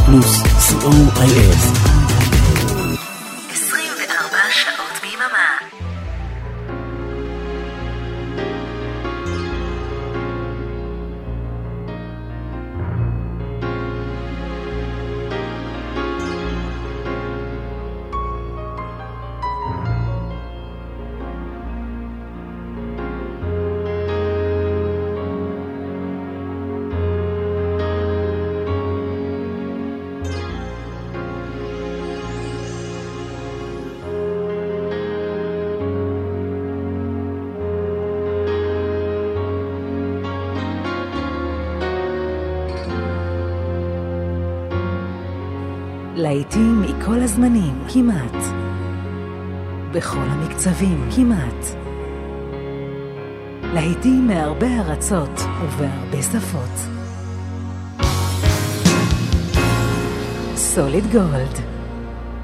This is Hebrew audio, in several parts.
רדיו פלוס, להיטים מכל הזמנים, כמעט. בכל המקצבים, כמעט. להיטים מהרבה ארצות ובהרבה שפות. סוליד גולד,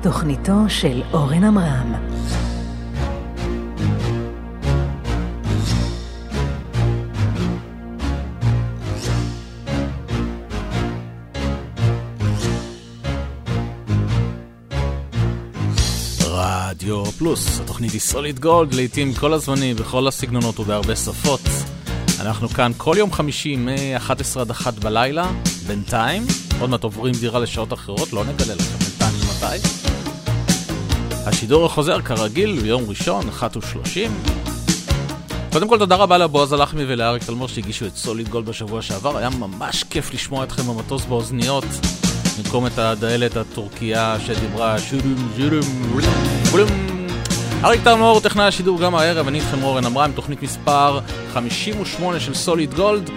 תוכניתו של אורן עמרם. פלוס, התוכנית היא סוליד גולד, לעיתים כל הזמנים, בכל הסגנונות ובהרבה שפות. אנחנו כאן כל יום חמישי מ-11 עד 1 בלילה, בינתיים. עוד מעט עוברים דירה לשעות אחרות, לא נגלה לכם בינתיים מתי. השידור החוזר כרגיל ביום ראשון, 1 ו-30. קודם כל תודה רבה לבועז הלחמי ולאריק תלמור שהגישו את סוליד גולד בשבוע שעבר, היה ממש כיף לשמוע אתכם במטוס באוזניות. במקום את הדלת הטורקיה שדיברה שודם שודם אריק תרמור, טכנאי השידור גם הערב, אני איתכם אורן עמרם, תוכנית מספר 58 של סוליד גולד,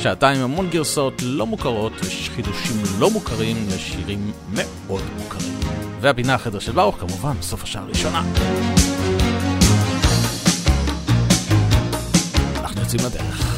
שעתיים עם המון גרסאות לא מוכרות וחידושים לא מוכרים לשירים מאוד מוכרים. והפינה החדר של ברוך כמובן בסוף השעה הראשונה. אנחנו יוצאים לדרך.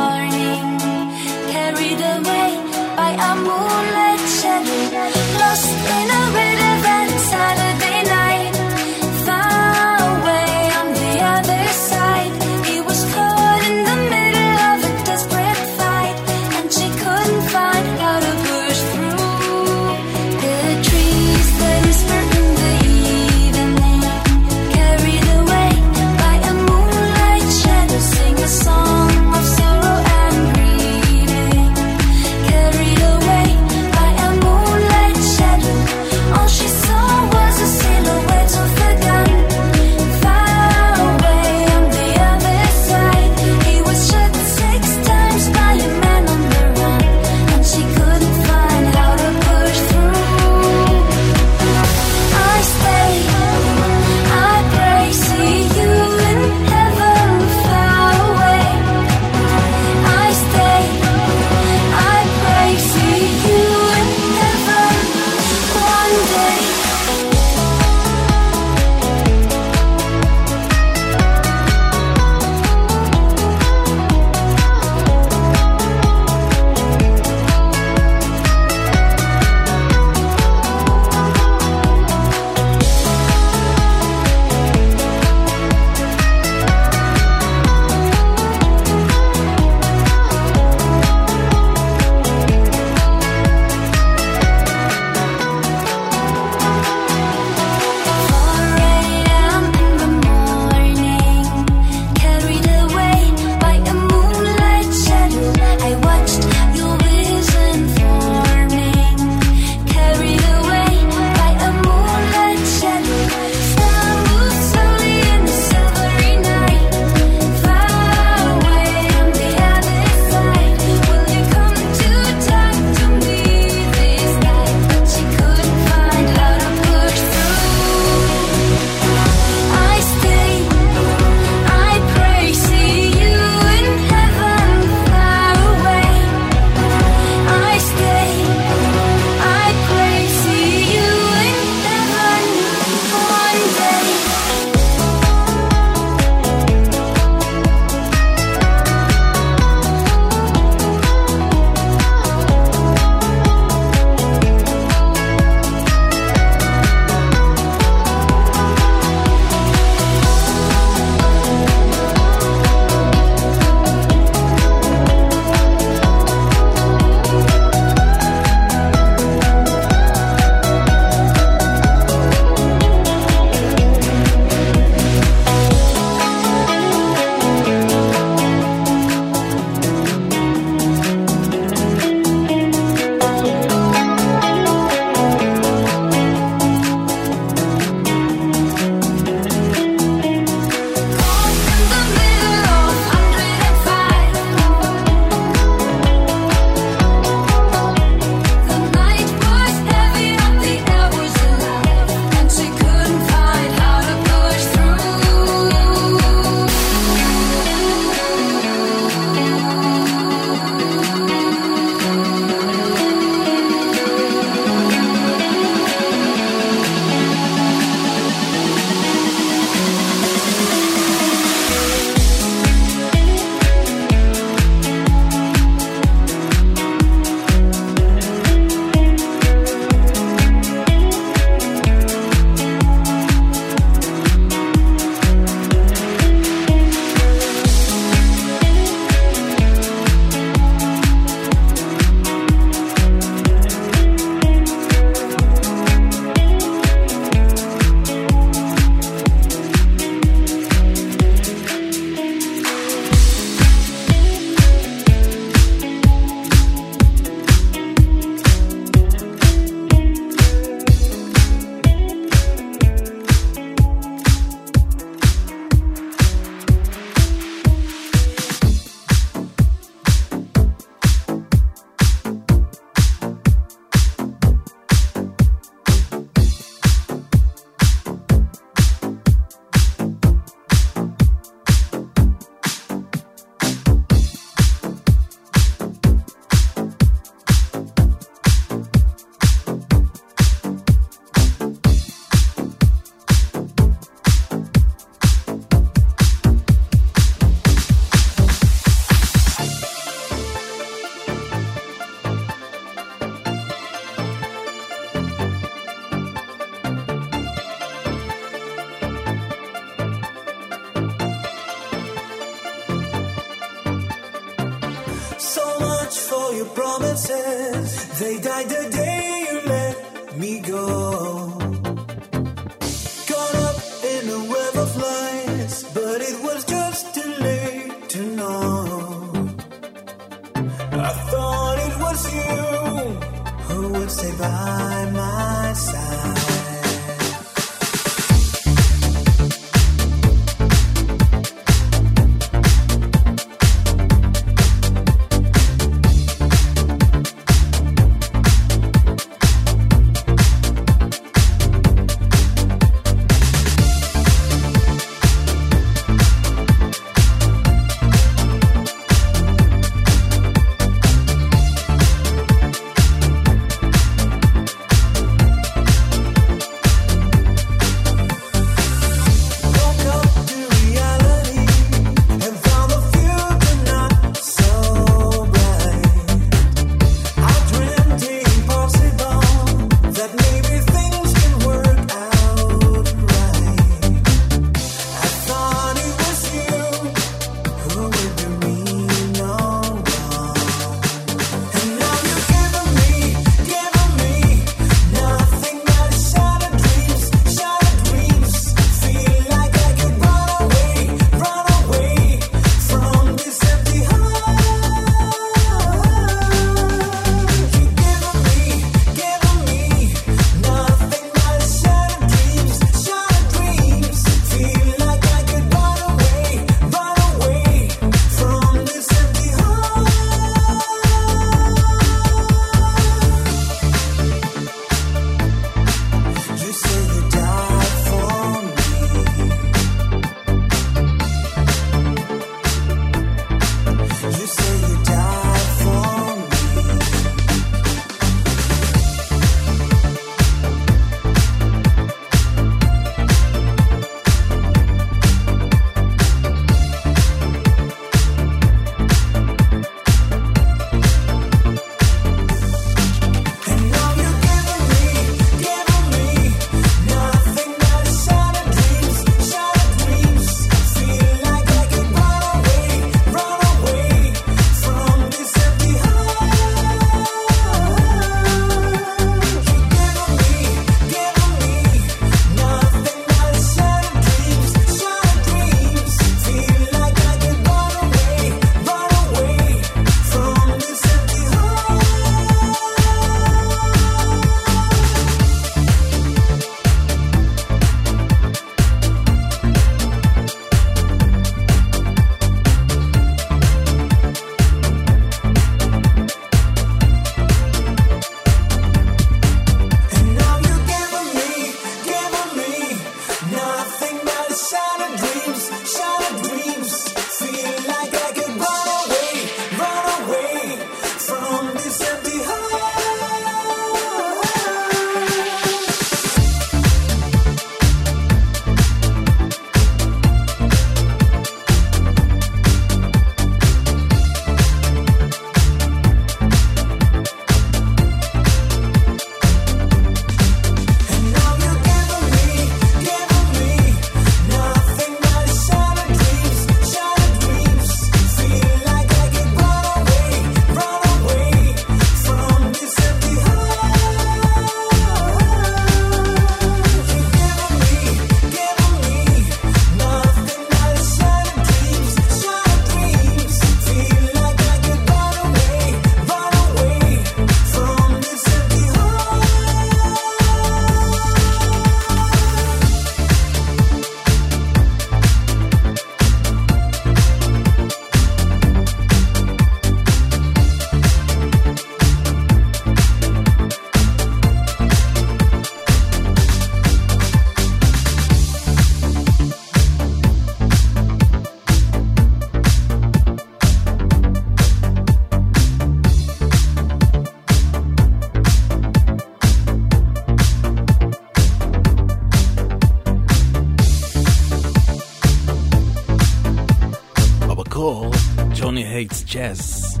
Yes.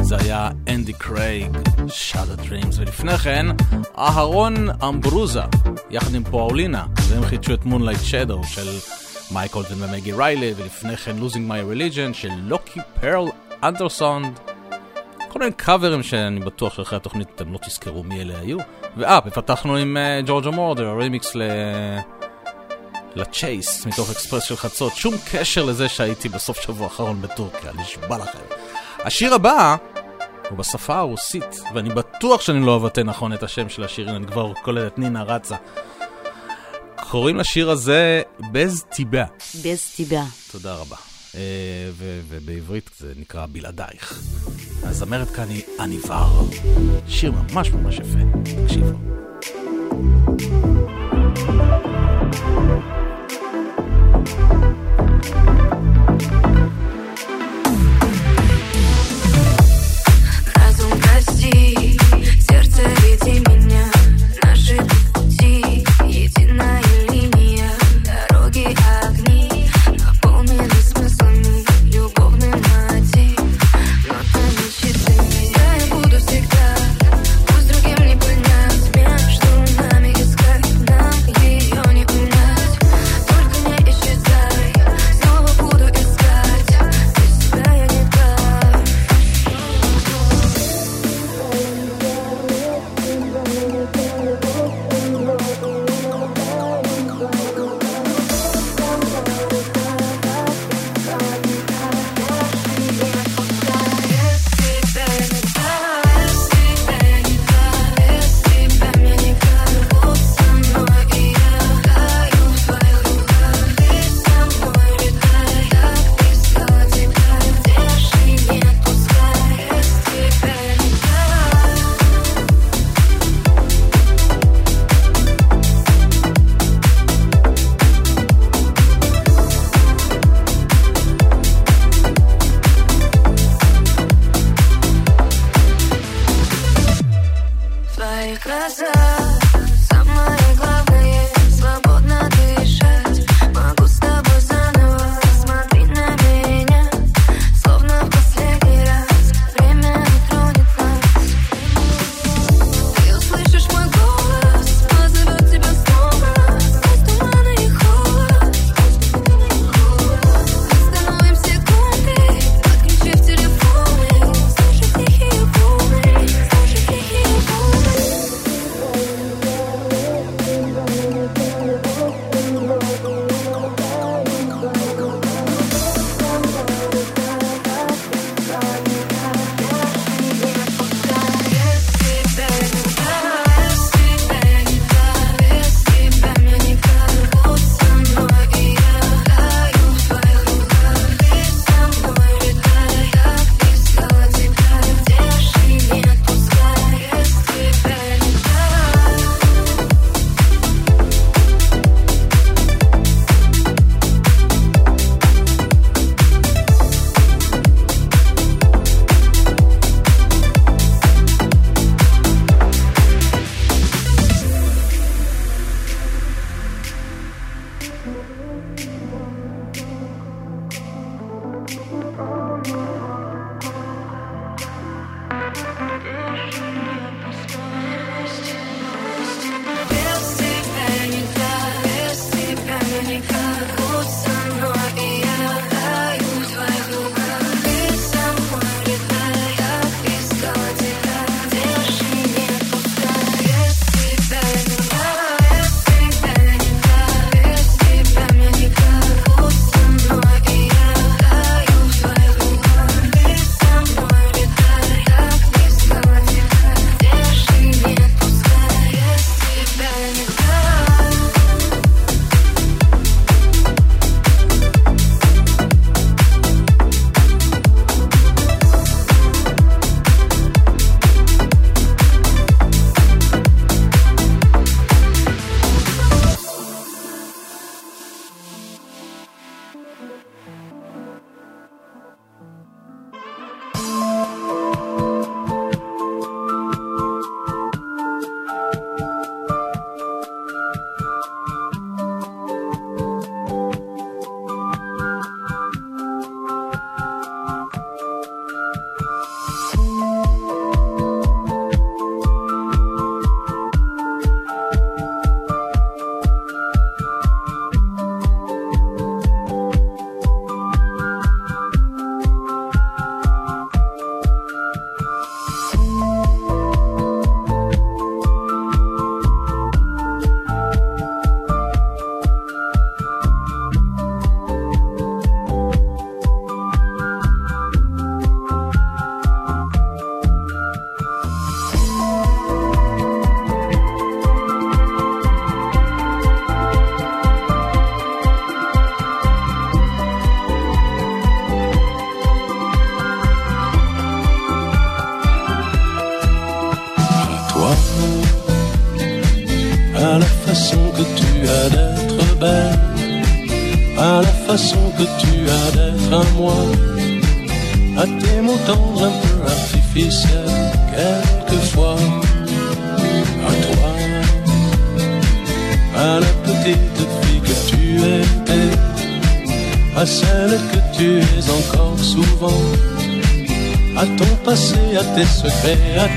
זה היה אנדי קרייג, שאלה דרימס, ולפני כן, אהרון אמברוזה, יחד עם פואולינה, והם חידשו את מונלייט שדו של מייק אולטון ומגי ריילי, ולפני כן לוזינג מיי רליג'ן של לוקי פרל אנדרסונד. כל מיני קאברים שאני בטוח שאחרי התוכנית אתם לא תזכרו מי אלה היו. ואה, ופתחנו עם אה, ג'ורג'ו מורדר, רימיקס ל... לצ'ייס מתוך אקספרס של חצות, שום קשר לזה שהייתי בסוף שבוע האחרון בטורקיה, נשבע לכם. השיר הבא הוא בשפה הרוסית, ואני בטוח שאני לא אבטא נכון את השם של השיר, אם אני כבר קולט נינה רצה. קוראים לשיר הזה בז טיבה. בז טיבה. תודה רבה. אה, ובעברית זה נקרא בלעדייך. הזמרת כאן היא עניבר. שיר ממש ממש יפה, תקשיבו. thank you Beatriz.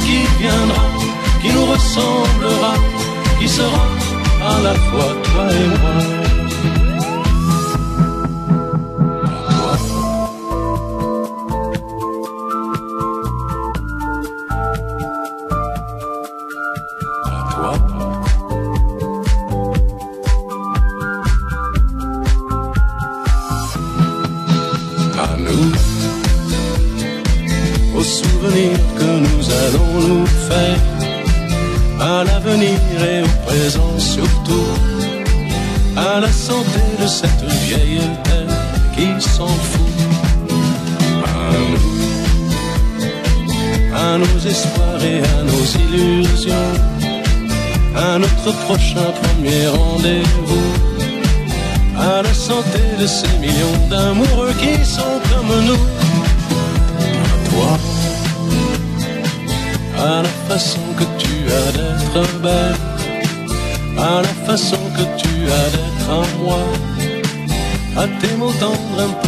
Qui viendra, qui nous ressemblera, qui sera à la fois toi et moi. Prochain premier rendez-vous. À la santé de ces millions d'amoureux qui sont comme nous. À toi. À la façon que tu as d'être belle. À la façon que tu as d'être à moi. À tes mots tendres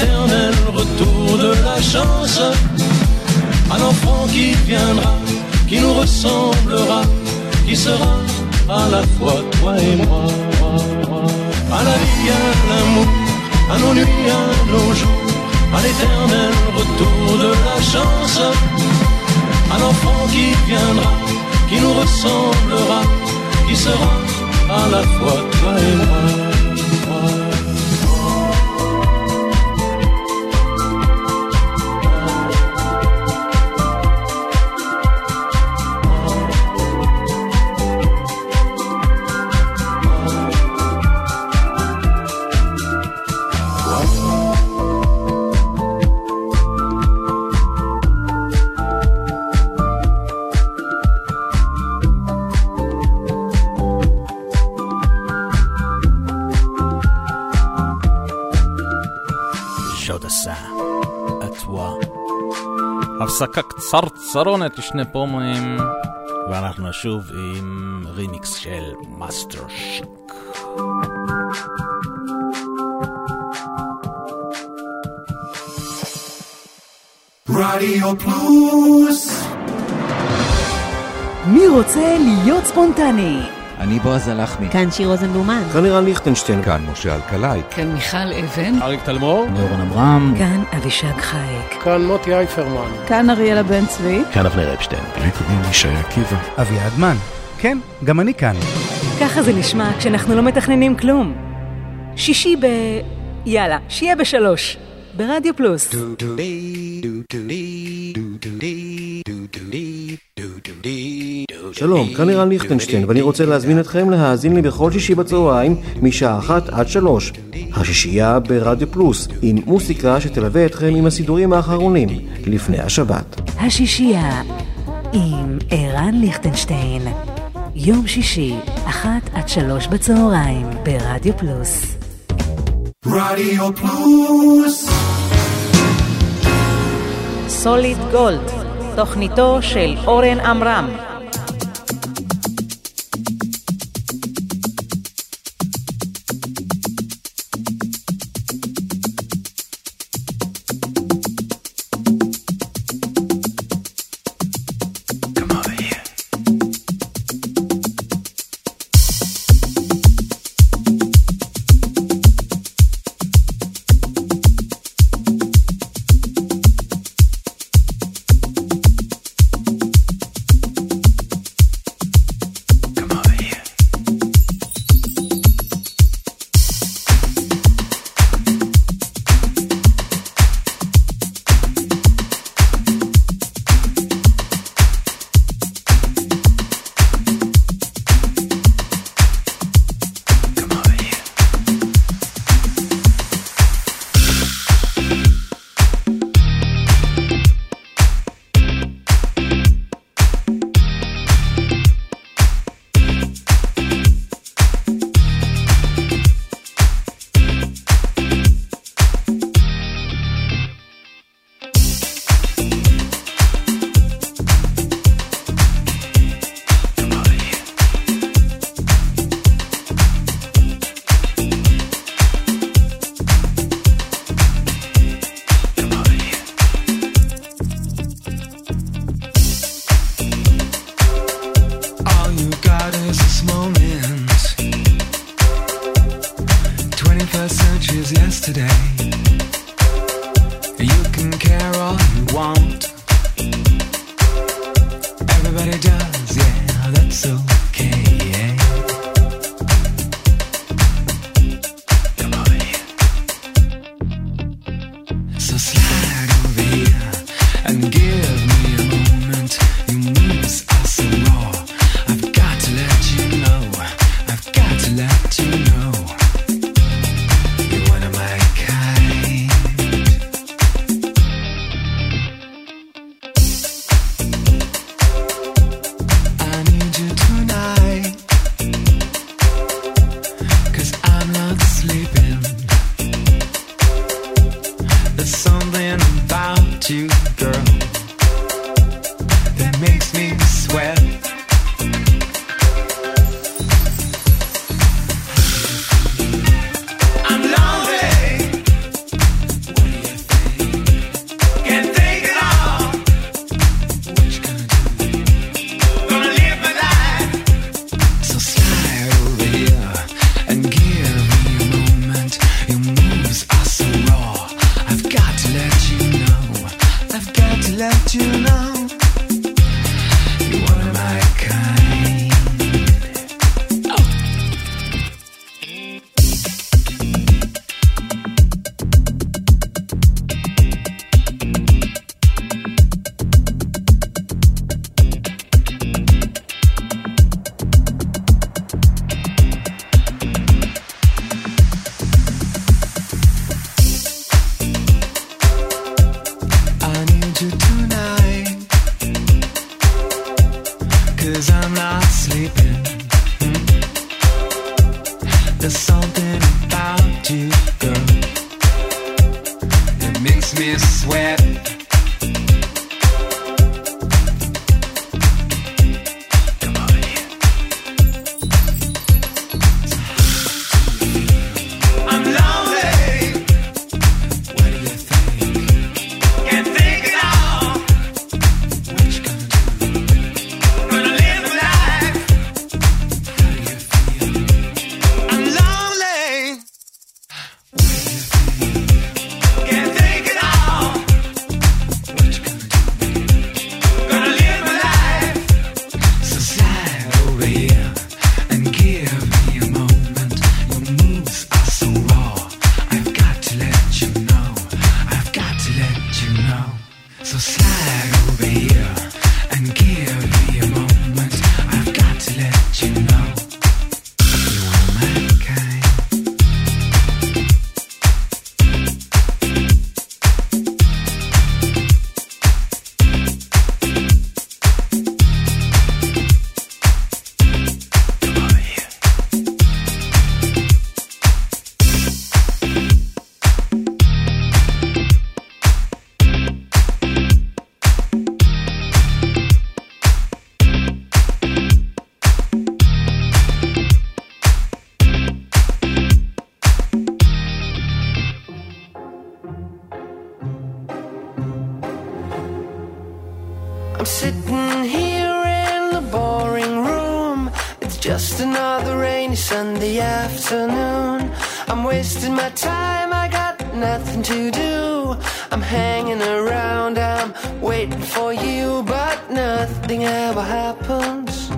l'éternel retour de la chance, à l'enfant qui viendra, qui nous ressemblera, qui sera à la fois toi et moi. À la vie, à l'amour, à nos nuits, à nos jours, à l'éternel retour de la chance, à l'enfant qui viendra, qui nous ressemblera, qui sera à la fois toi et moi. הפסקה קצרצרונת לשני פרומואים, ואנחנו נשוב עם רימיקס של מאסטר שיק. רדיו פלוס מי רוצה להיות ספונטני? אני בועז הלחמי. כאן שיר רוזנבלומן. כאן לירן ליכטנשטיין. כאן משה אלקלעי. כאן מיכל אבן. אריק תלמור, נורון אברהם. כאן אבישג חייק. כאן מוטי אייפרמן. כאן אריאלה בן צבי. כאן אבנר אפשטיין. לפעמים ישי עקיבא. אביעד מן. כן, גם אני כאן. ככה זה נשמע כשאנחנו לא מתכננים כלום. שישי ב... יאללה, שיהיה בשלוש. ברדיו פלוס. שלום, כאן לירן ליכטנשטיין, ואני רוצה להזמין אתכם להאזין לי בכל שישי בצהריים, משעה אחת עד שלוש. השישייה ברדיו פלוס, עם מוסיקה שתלווה אתכם עם הסידורים האחרונים, לפני השבת. השישייה עם ערן ליכטנשטיין. יום שישי, אחת עד שלוש בצהריים, ברדיו פלוס. רדיו פלוס סוליד גולד, תוכניתו של אורן עמרם. Rainy Sunday afternoon. I'm wasting my time, I got nothing to do. I'm hanging around, I'm waiting for you, but nothing ever happens.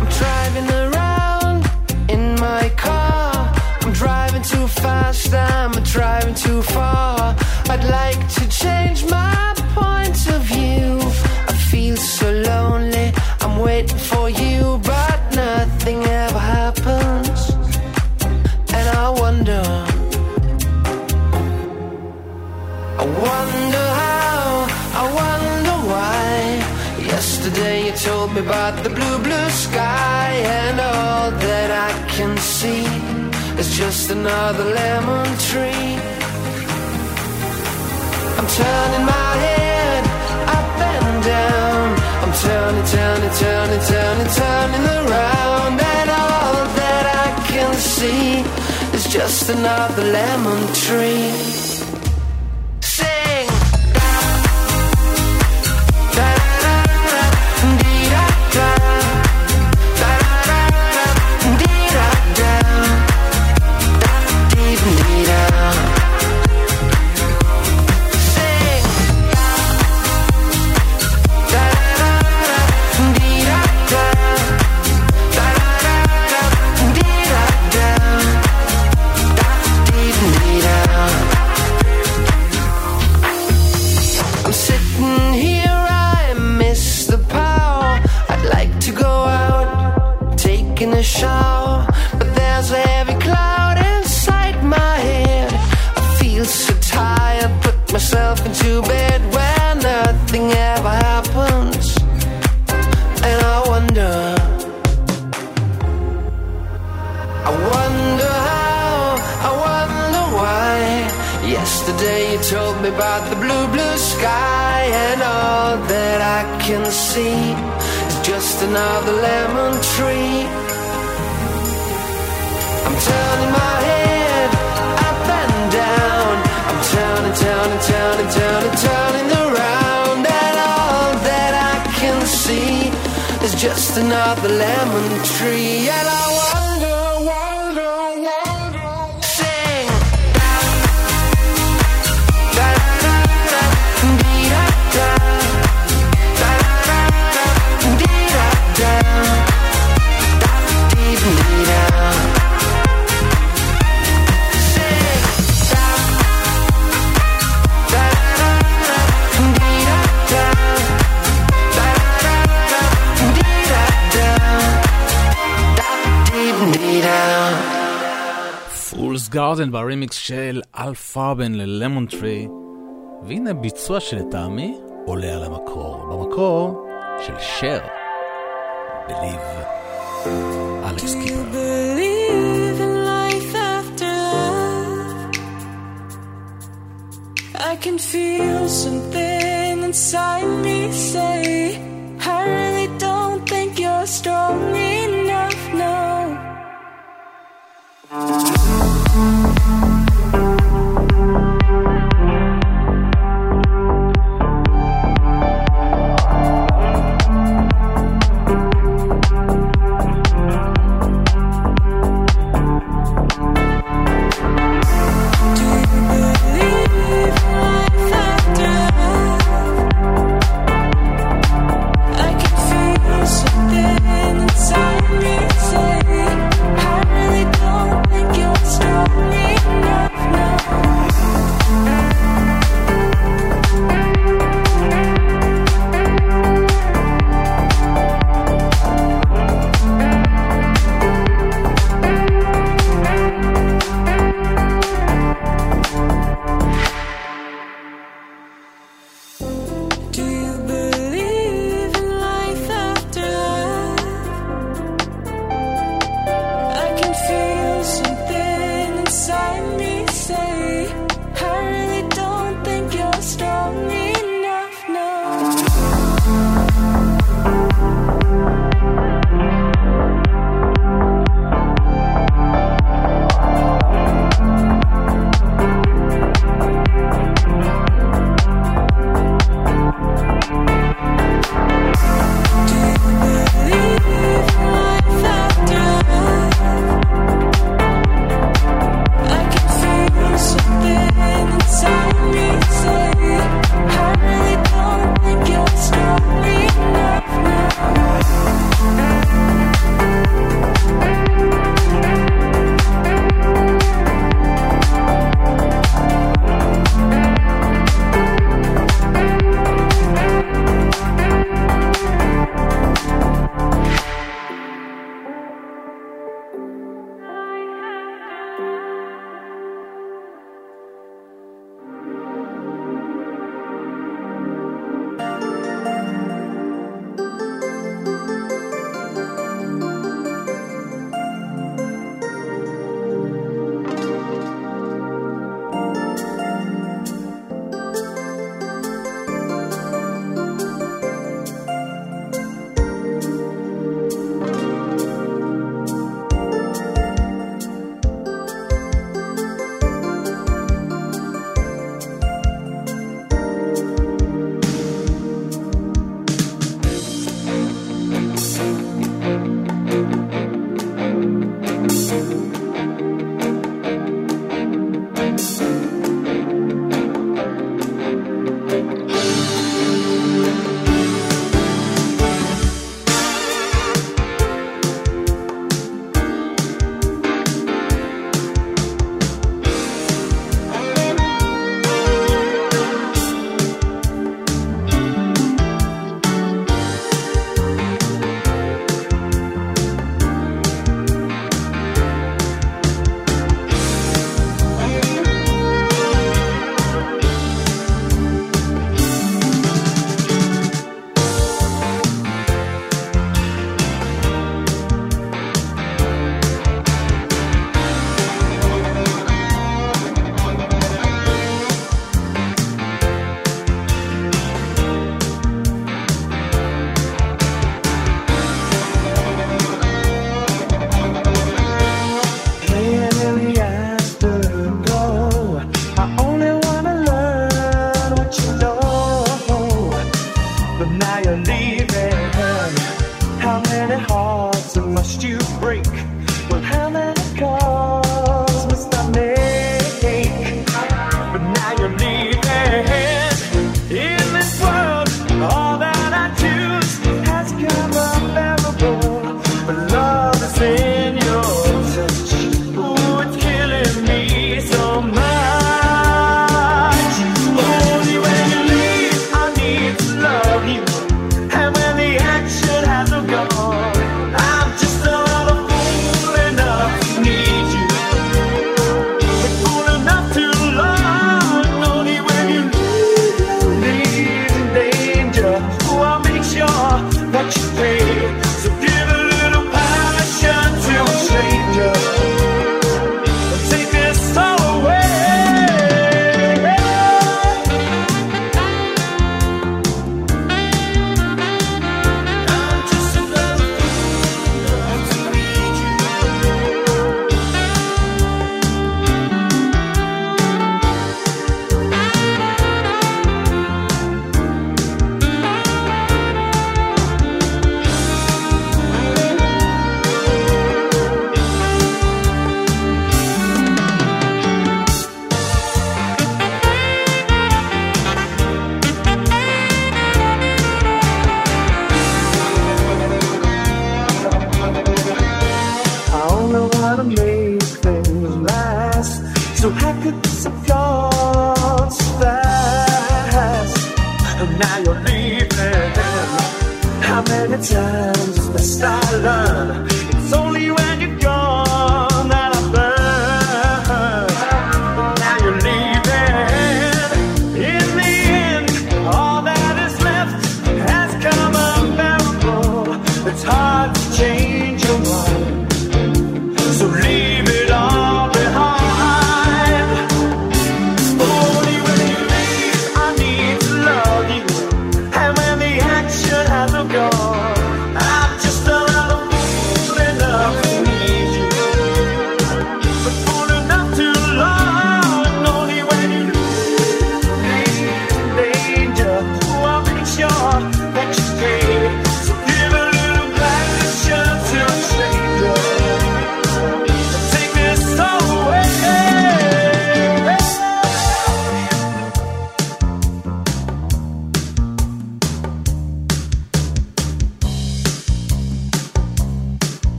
I'm driving around in my car. I'm driving too fast, I'm driving too far. I'd like to change my just another lemon tree. I'm turning my head up and down. I'm turning, turning, turning, turning, turning around, and all that I can see is just another lemon tree. Just another lemon tree. And I גארדן ברימיקס של אל פארבן ללמון טרי, והנה ביצוע שלטעמי עולה על המקור, במקור של שר, בליב, אלכס קיפר. I can feel something inside me say,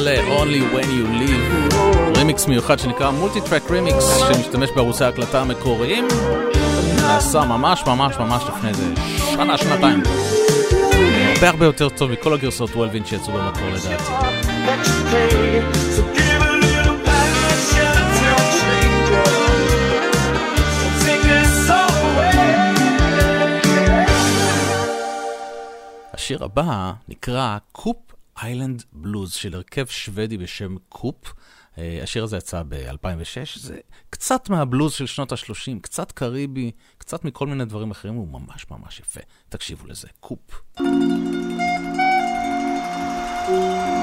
ל-Only When You Live, רימיקס מיוחד שנקרא מולטי טרק רימיקס, שמשתמש בערוצי ההקלטה המקוריים, נעשה ממש ממש ממש לפני איזה שנה, שנתיים. הרבה הרבה יותר טוב מכל הגרסות וולווין שיצאו במקור לדעתי. השיר הבא נקרא קופ איילנד בלוז של הרכב שוודי בשם קופ. אה, השיר הזה יצא ב-2006, זה קצת מהבלוז של שנות ה-30, קצת קריבי, קצת מכל מיני דברים אחרים, הוא ממש ממש יפה. תקשיבו לזה, קופ. Hello,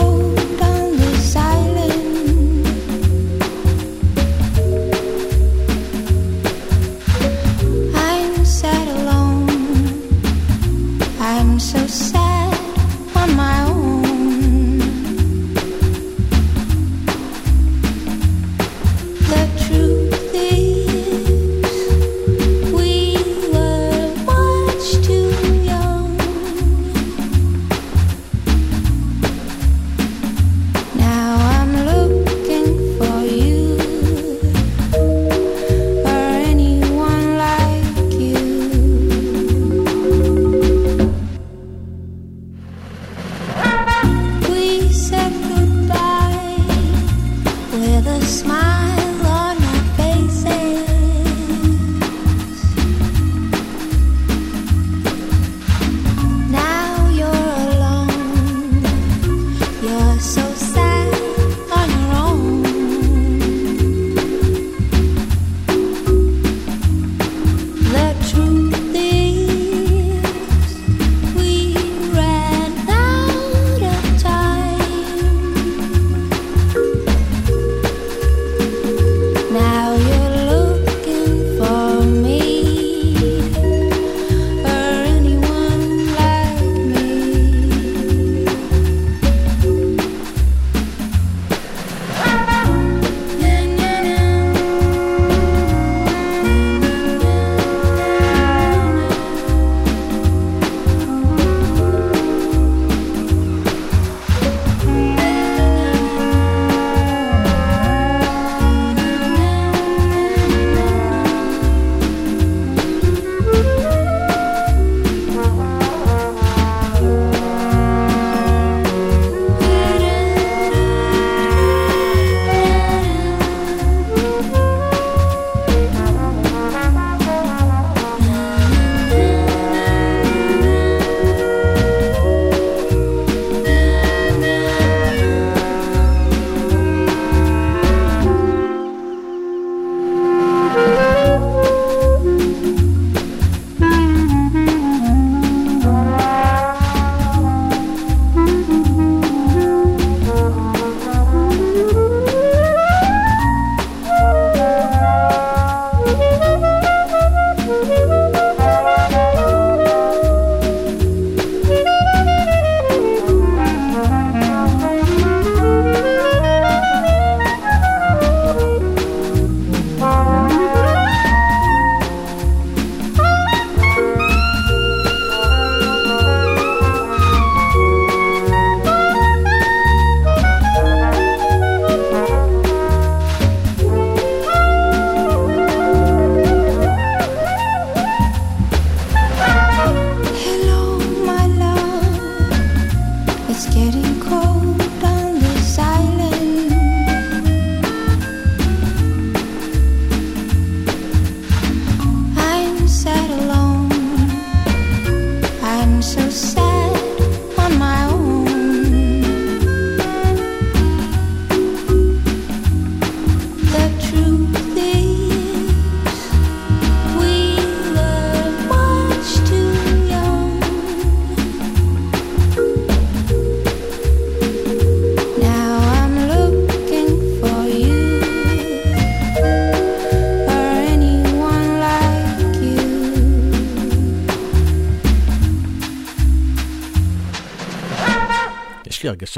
Oh.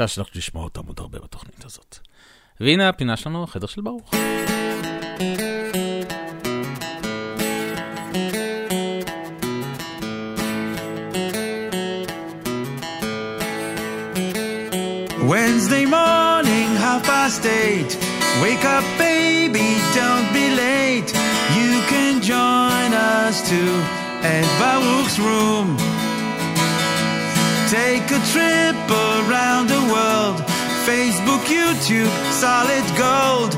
יש לי הרגשה שאנחנו נשמע אותם עוד הרבה בתוכנית הזאת. והנה הפינה שלנו, החדר של ברוך. Wednesday morning, half past eight. Wake up, baby, don't be late. You can join us too at Baruch's room. Take a trip around the world. Facebook, YouTube, solid gold.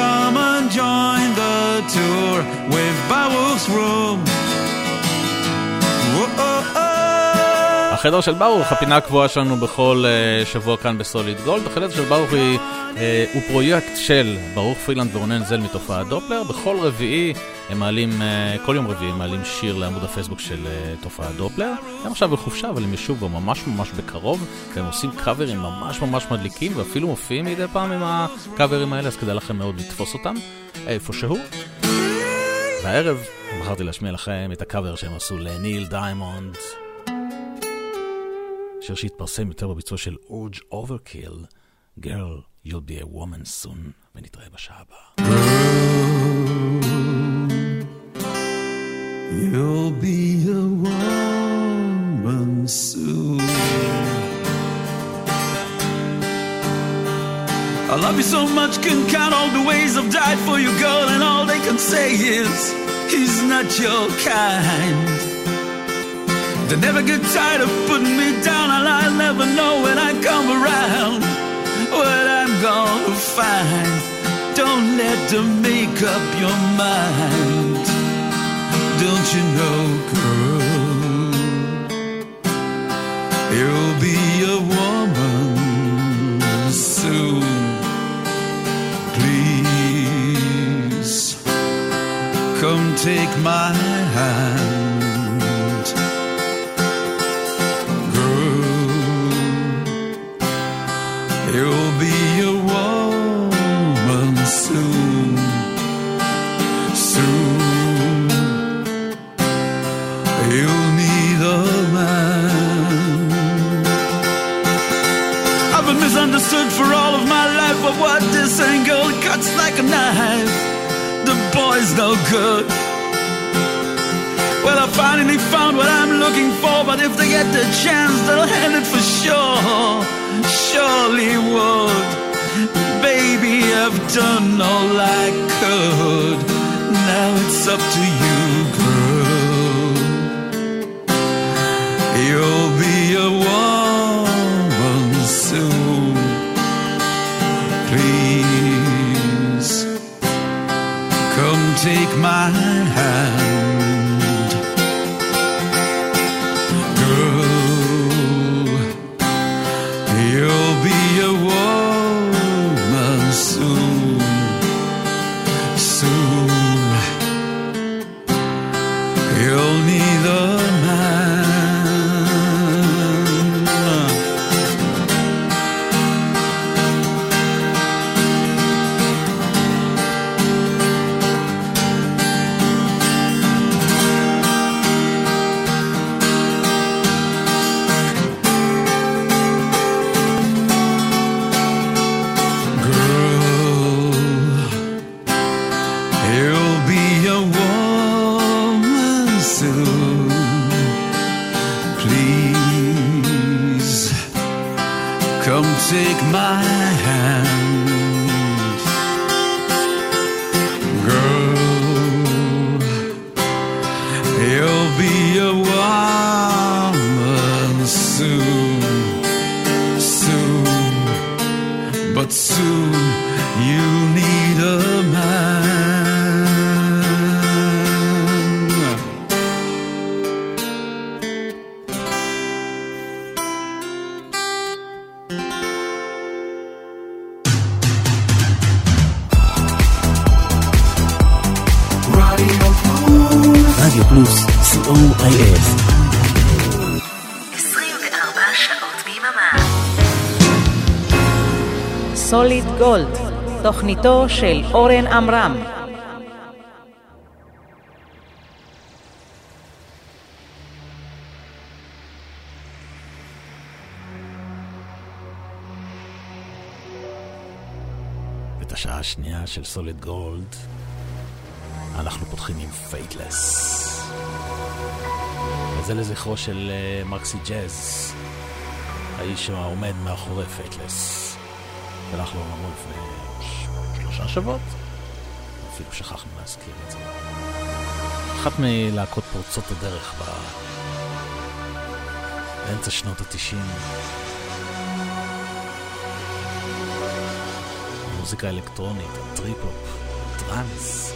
Come and join the tour with Baruch's room. Whoa, החדר של ברוך, הפינה הקבועה שלנו בכל uh, שבוע כאן בסוליד גולד. החדר של ברוך היא, uh, הוא פרויקט של ברוך פרילנד ורונן זל מתופעת דופלר. בכל רביעי הם מעלים, uh, כל יום רביעי הם מעלים שיר לעמוד הפייסבוק של uh, תופעת דופלר. הם עכשיו בחופשה, אבל הם ישובו ממש ממש בקרוב, והם עושים קאברים ממש ממש מדליקים, ואפילו מופיעים מדי פעם עם הקאברים האלה, אז כדאי לכם מאוד לתפוס אותם איפשהו. והערב בחרתי להשמיע לכם את הקאבר שהם עשו לניל דיימונד. שיר שהתפרסם יותר בביצוע של אורג' אוברקיל, Girl, you'll be a woman soon, ונתראה בשעה הבאה. You'll be a woman soon. I love you so much, can count all the ways I've died for you, girl, and all they can say is he's not your kind. They never get tired of putting me down, and I'll never know when I come around what I'm gonna find. Don't let them make up your mind. Don't you know, girl, you'll be a woman soon. Please come take my hand, but this angle cuts like a knife. The boy's no good. Well, I finally found what I'm looking for, but if they get the chance, they'll hand it for sure. Surely would. Baby, I've done all I could. Now it's up to you, girl. You'll be a woman my hand, תוכניתו של אורן עמרם. את השעה השנייה של סוליד גולד אנחנו פותחים עם פייטלס. וזה לזכרו של אה, מקסי ג'אז, האיש העומד מאחורי פייטלס. הלך לעולמו לפני שלושה שבועות, אפילו שכחנו להזכיר את זה. אחת מלהקות פורצות הדרך ב... באמצע שנות התשעים. מוזיקה אלקטרונית, טריפ-הופ, טראנס.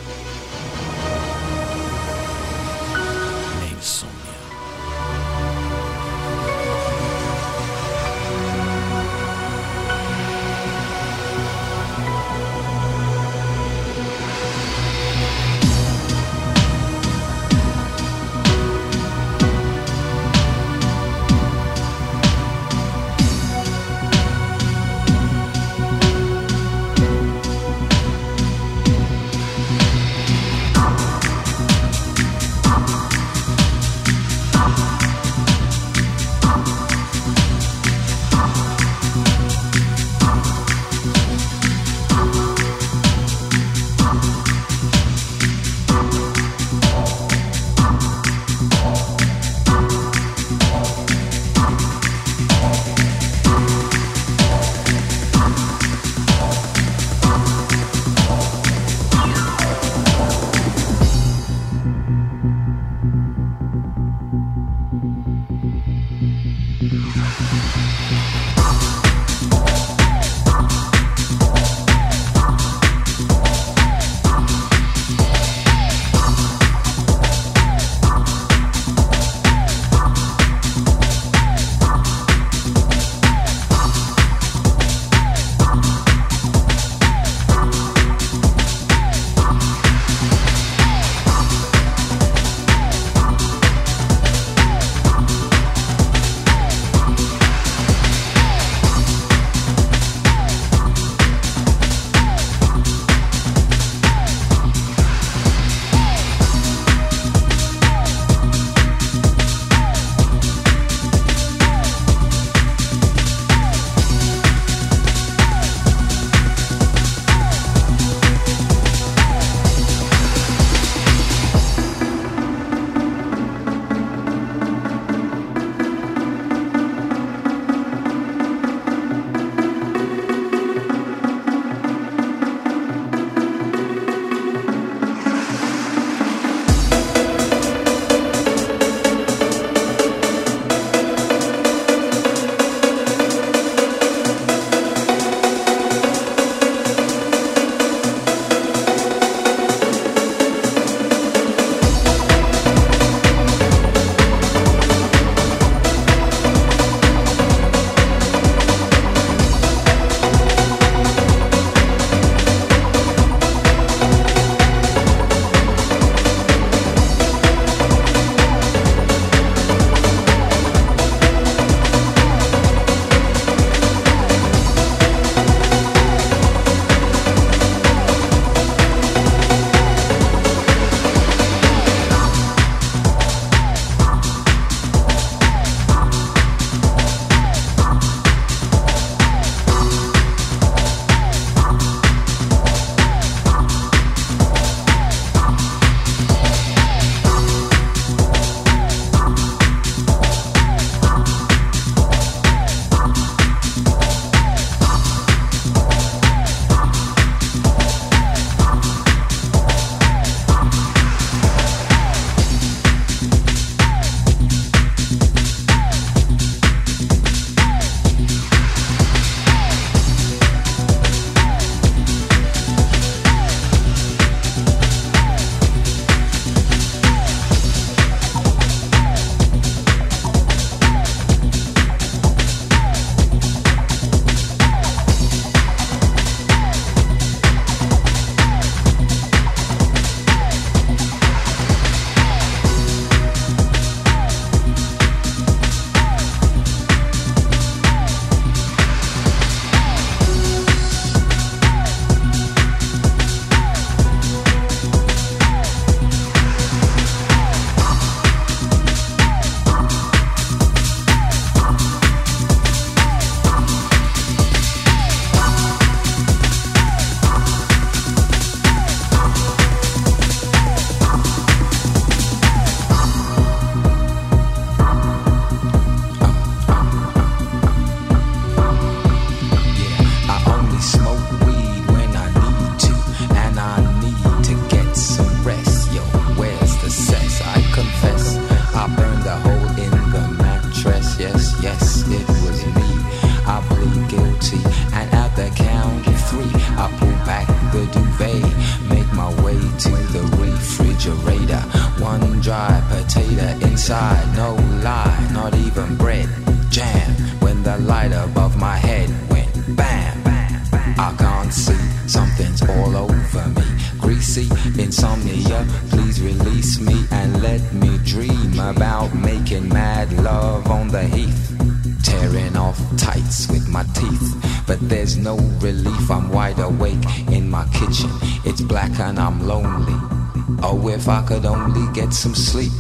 could only get some sleep.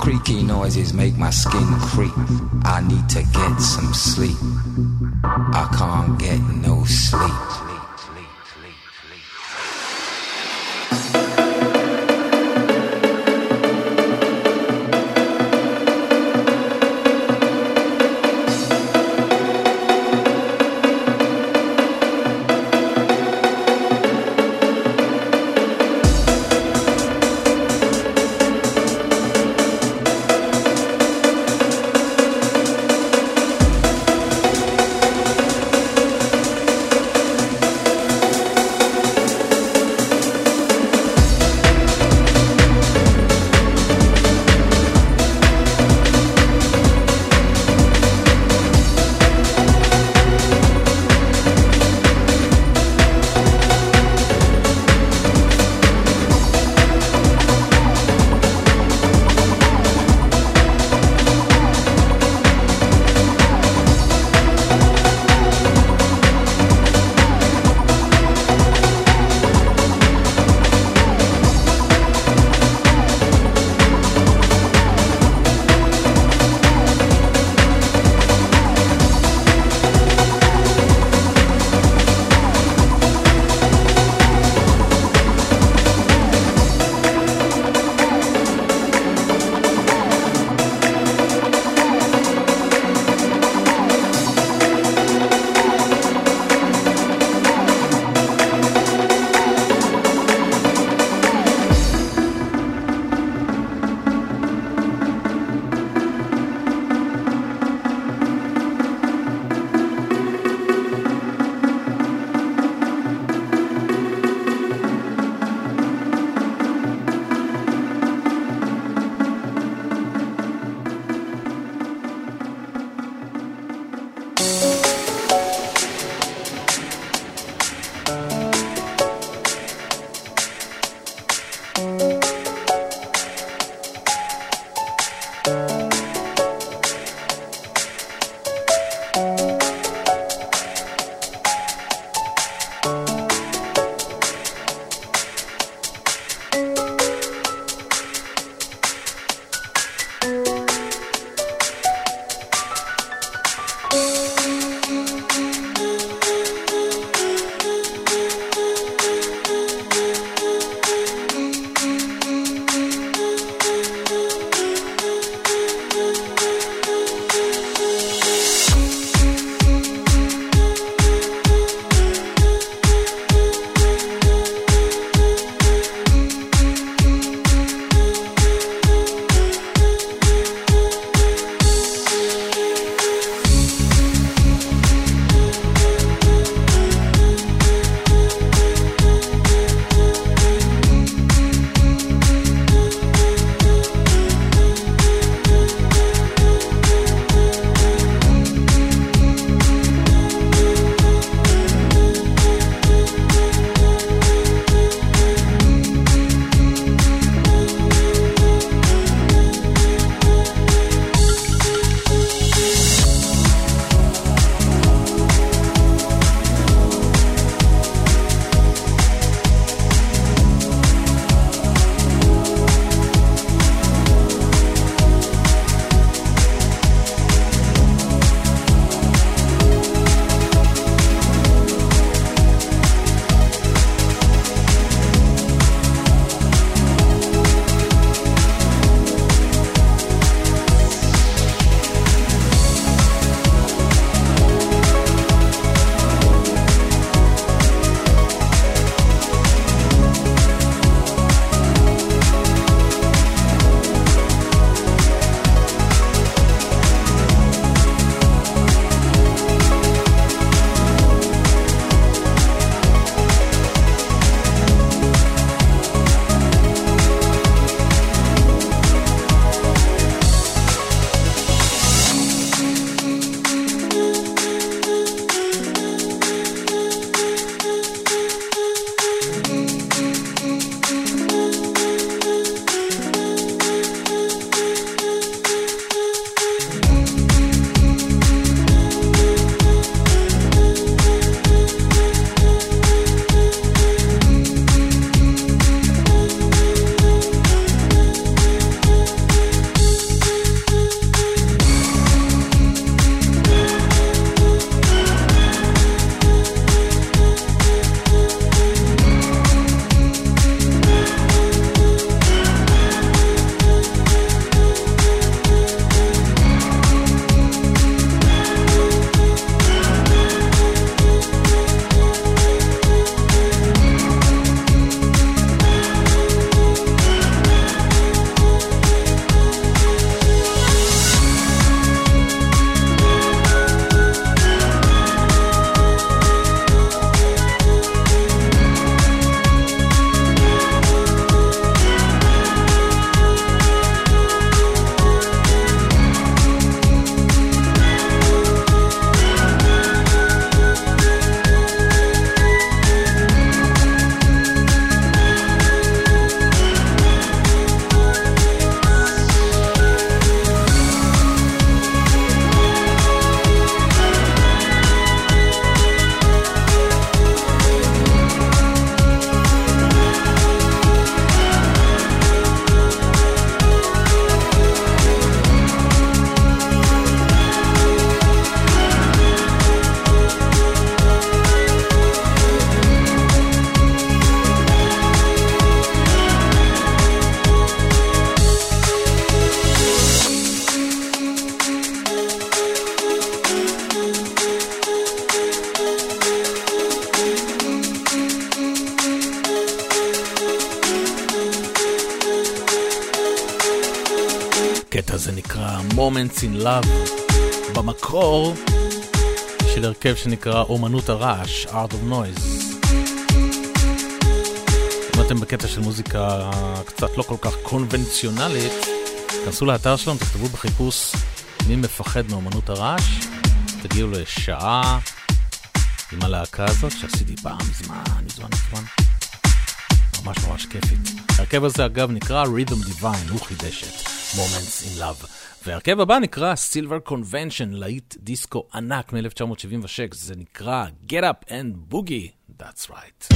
Creaky noises make my skin creep. I need to get some sleep. I can't get no sleep. הרכב שנקרא אומנות הרעש, Art of Noise. אם אתם בקטע של מוזיקה קצת לא כל כך קונבנציונלית, כנסו לאתר שלנו, תכתבו בחיפוש מי מפחד מאומנות הרעש, תגיעו לשעה עם הלהקה הזאת שעשיתי פעם מזמן, מזמן, מזמן. ממש ממש כיפית. ההרכב הזה אגב נקרא Rhythm Divine, הוא חידש את Moments in Love. וההרכב הבא נקרא Silver Convention, להיט דיסקו ענק מ-1976, זה נקרא Get Up and Boogie, that's right.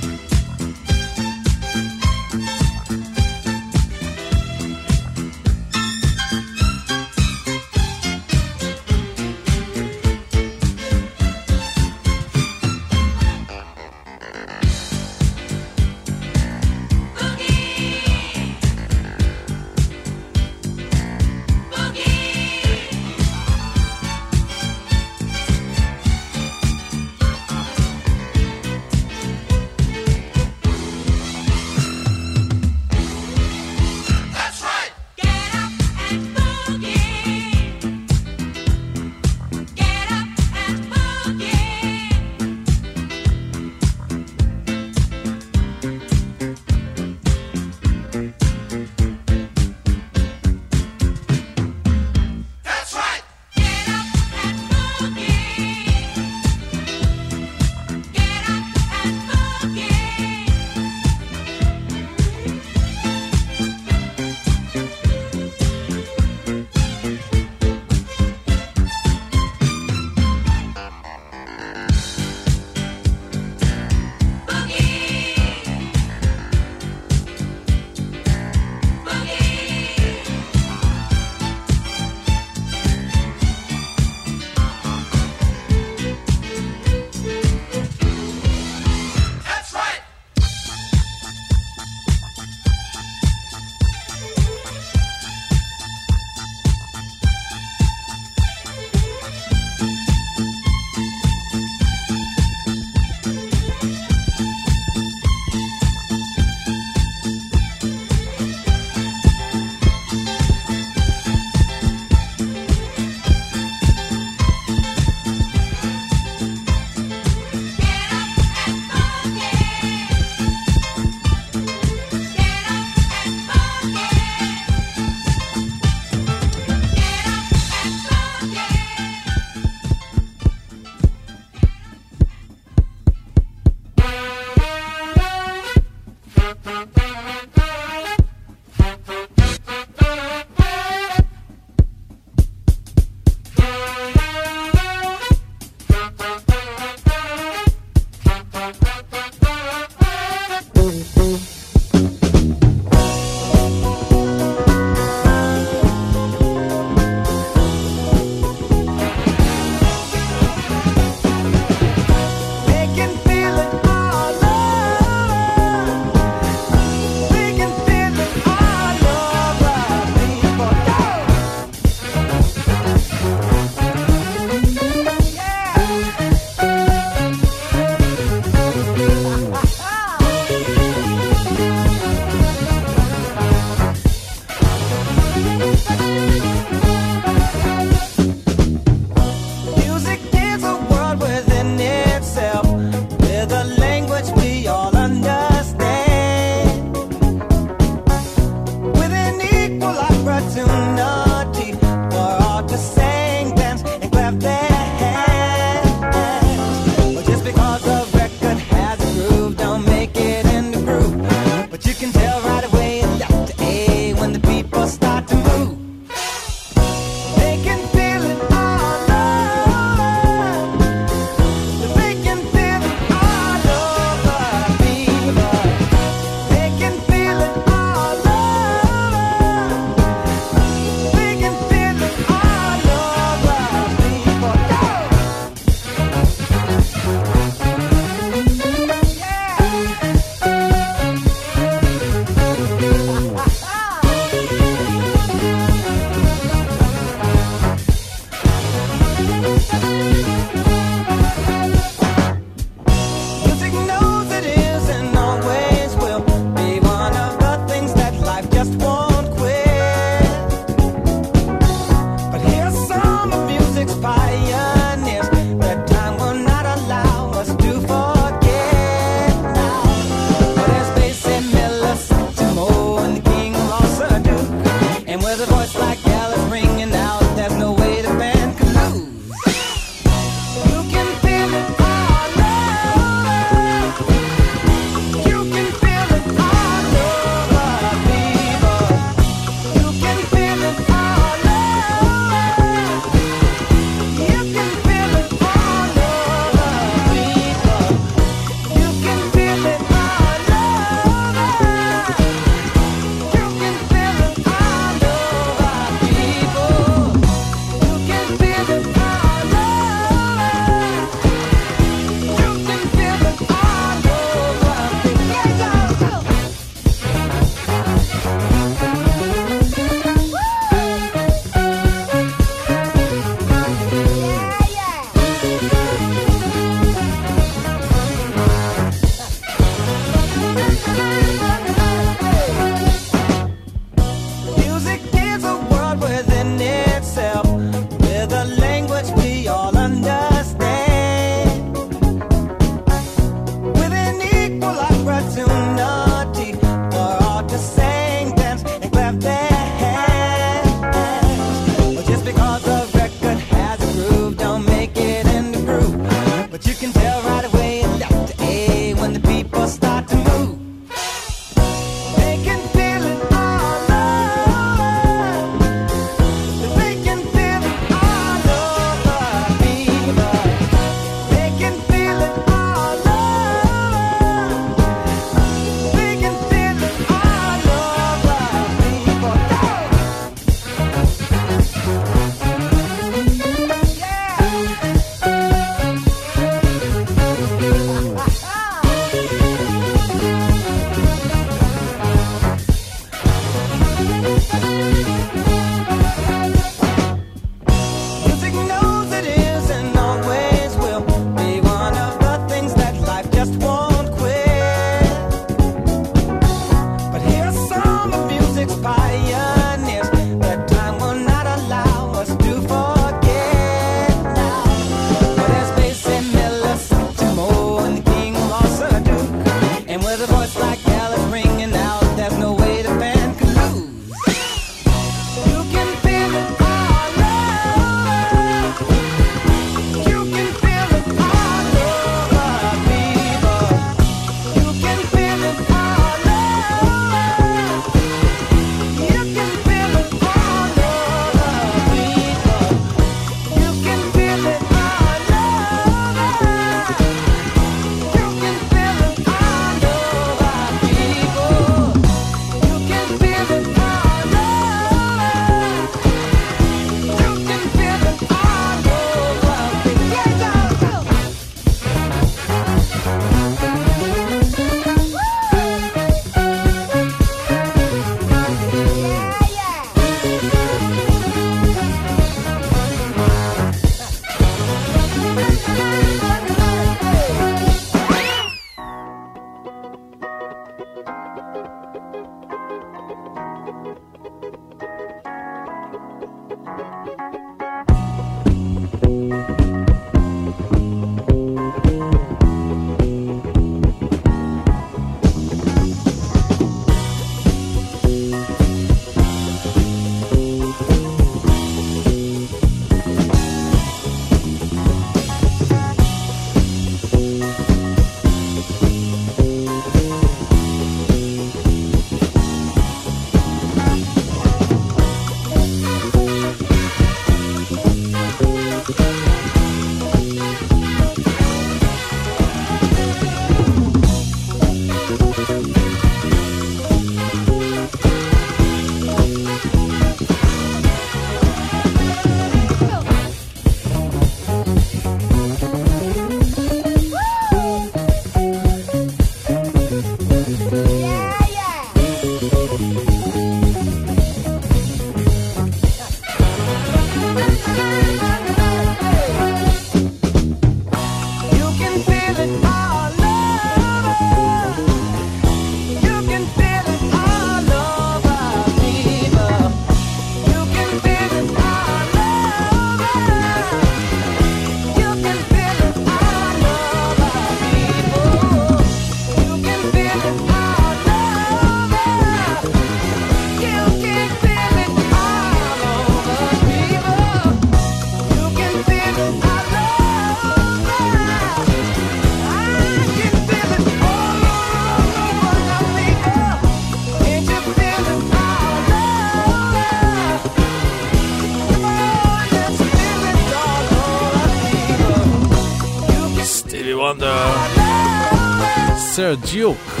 Sir Duke,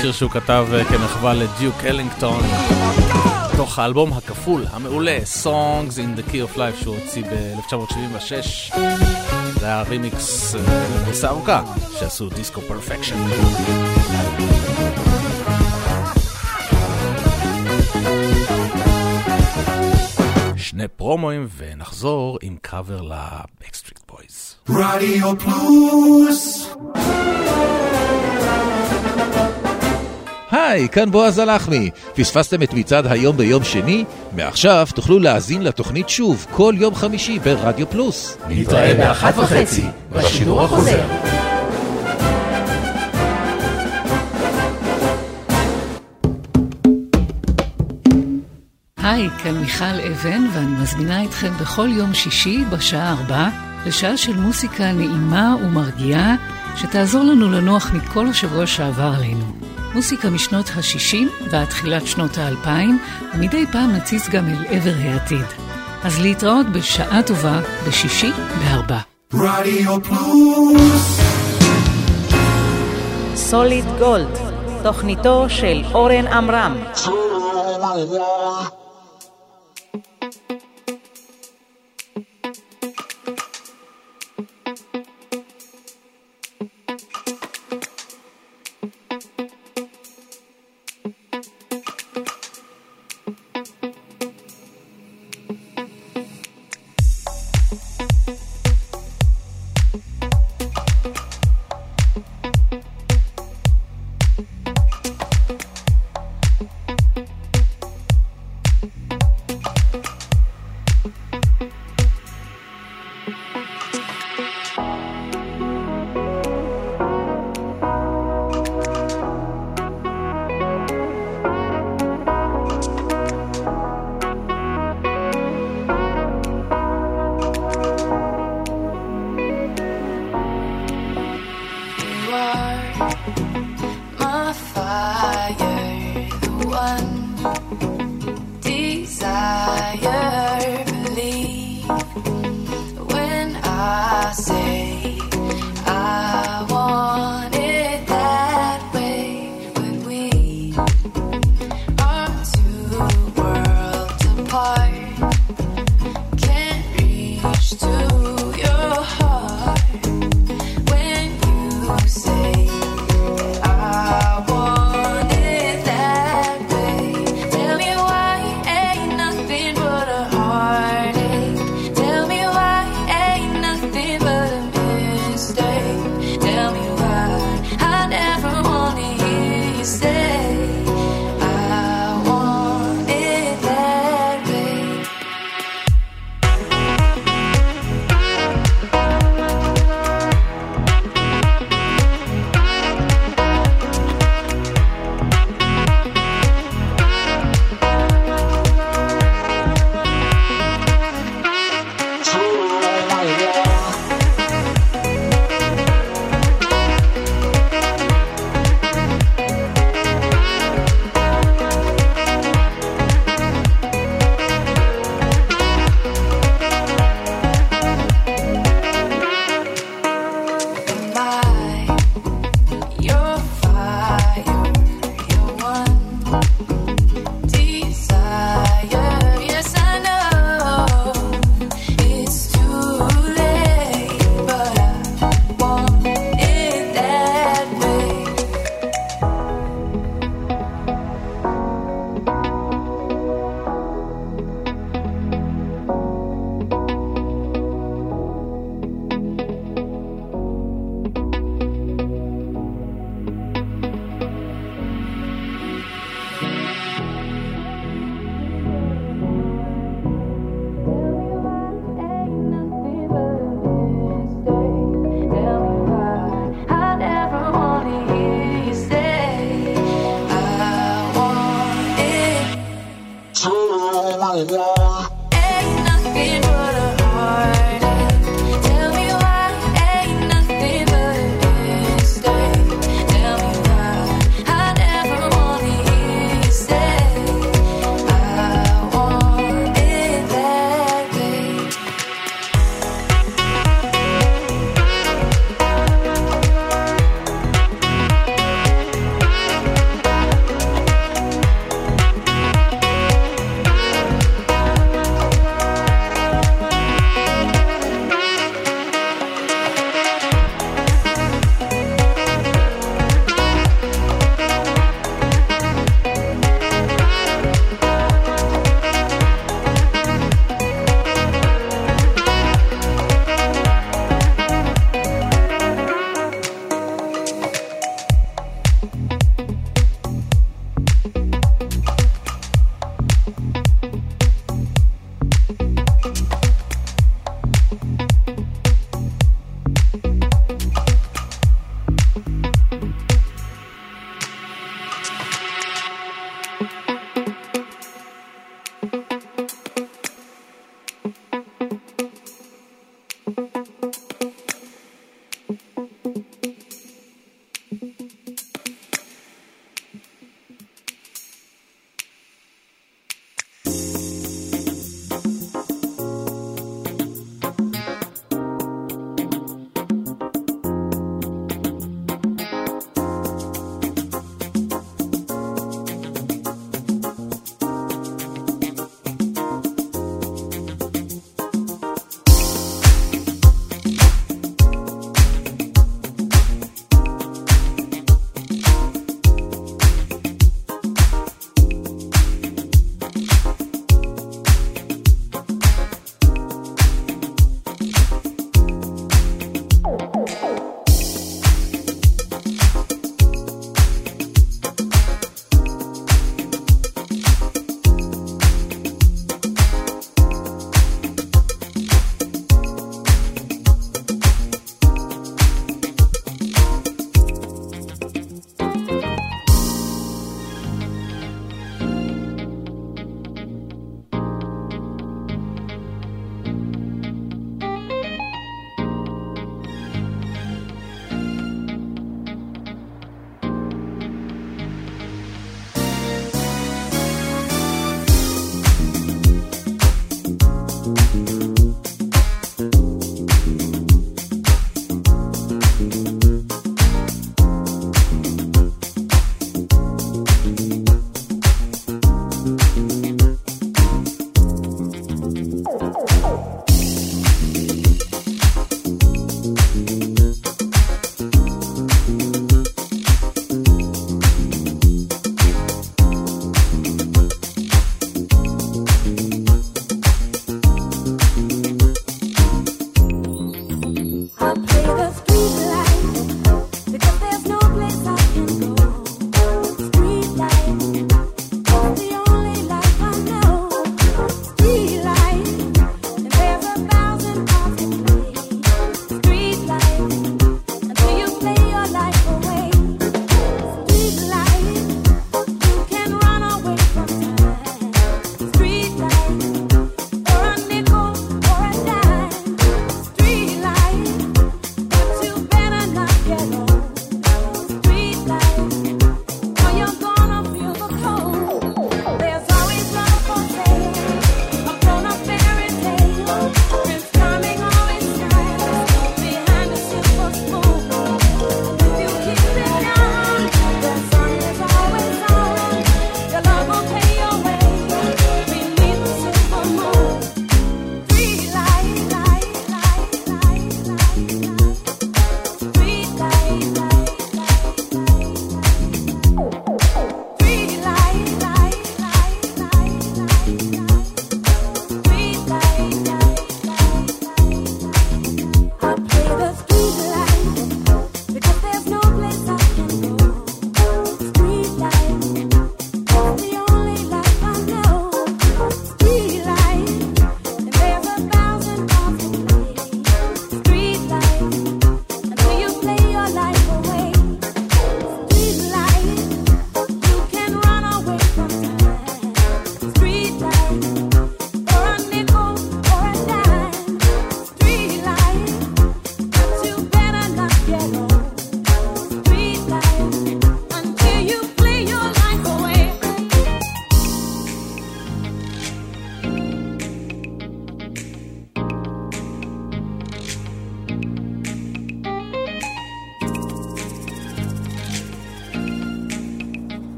שיר שהוא כתב אה, כמחווה לדיוק אלינגטון, תוך האלבום הכפול, המעולה, Songs in the Key of Life, שהוא הוציא ב-1976. זה היה רימיקס, אה, גרסה ארוכה, שעשו דיסקו פרפקשן. שני פרומואים ונחזור עם קאבר לבקסטריט בויז. רדיו פלוס היי, כאן בועז הלחמי. פספסתם את מצעד היום ביום שני? מעכשיו תוכלו להאזין לתוכנית שוב כל יום חמישי ברדיו פלוס. נתראה באחת וחצי, בשידור החוזר. היי, כאן מיכל אבן, ואני מזמינה אתכם בכל יום שישי בשעה ארבע לשעה של מוסיקה נעימה ומרגיעה, שתעזור לנו לנוח מכל השבוע שעבר עלינו. מוסיקה משנות ה-60 ועד תחילת שנות ה-2000, ומדי פעם נציץ גם אל עבר העתיד. אז להתראות בשעה טובה בשישי בארבע. רדיו פלוס סוליד גולד, תוכניתו של אורן עמרם.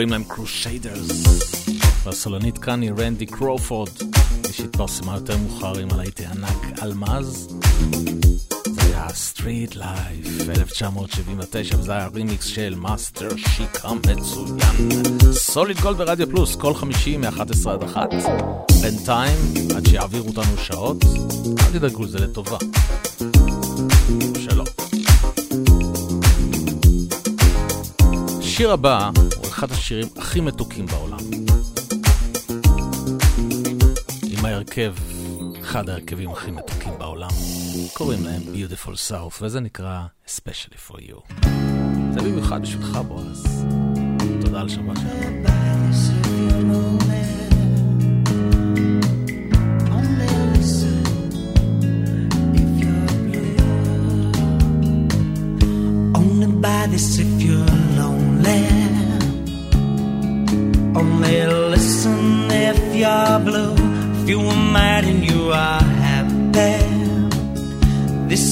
קוראים להם קרוסיידרס. והסולנית כאן היא רנדי קרופורד, מי שהתפרסמה יותר מאוחר עם הלהיטי ענק אלמז. זה היה Street Life, 1979, וזה היה רימיקס של מאסטר שיק המצוין. סוליד גולד ברדיו פלוס, כל חמישי מ-11 עד 1. בינתיים, עד שיעבירו אותנו שעות, אל תדאגו, זה לטובה. שלום. השיר הבא אחד השירים הכי מתוקים בעולם. עם ההרכב, אחד ההרכבים הכי מתוקים בעולם. קוראים להם Beautiful South, וזה נקרא Especially for You. זה במיוחד בשבילך, בועז. תודה על שבת שלנו.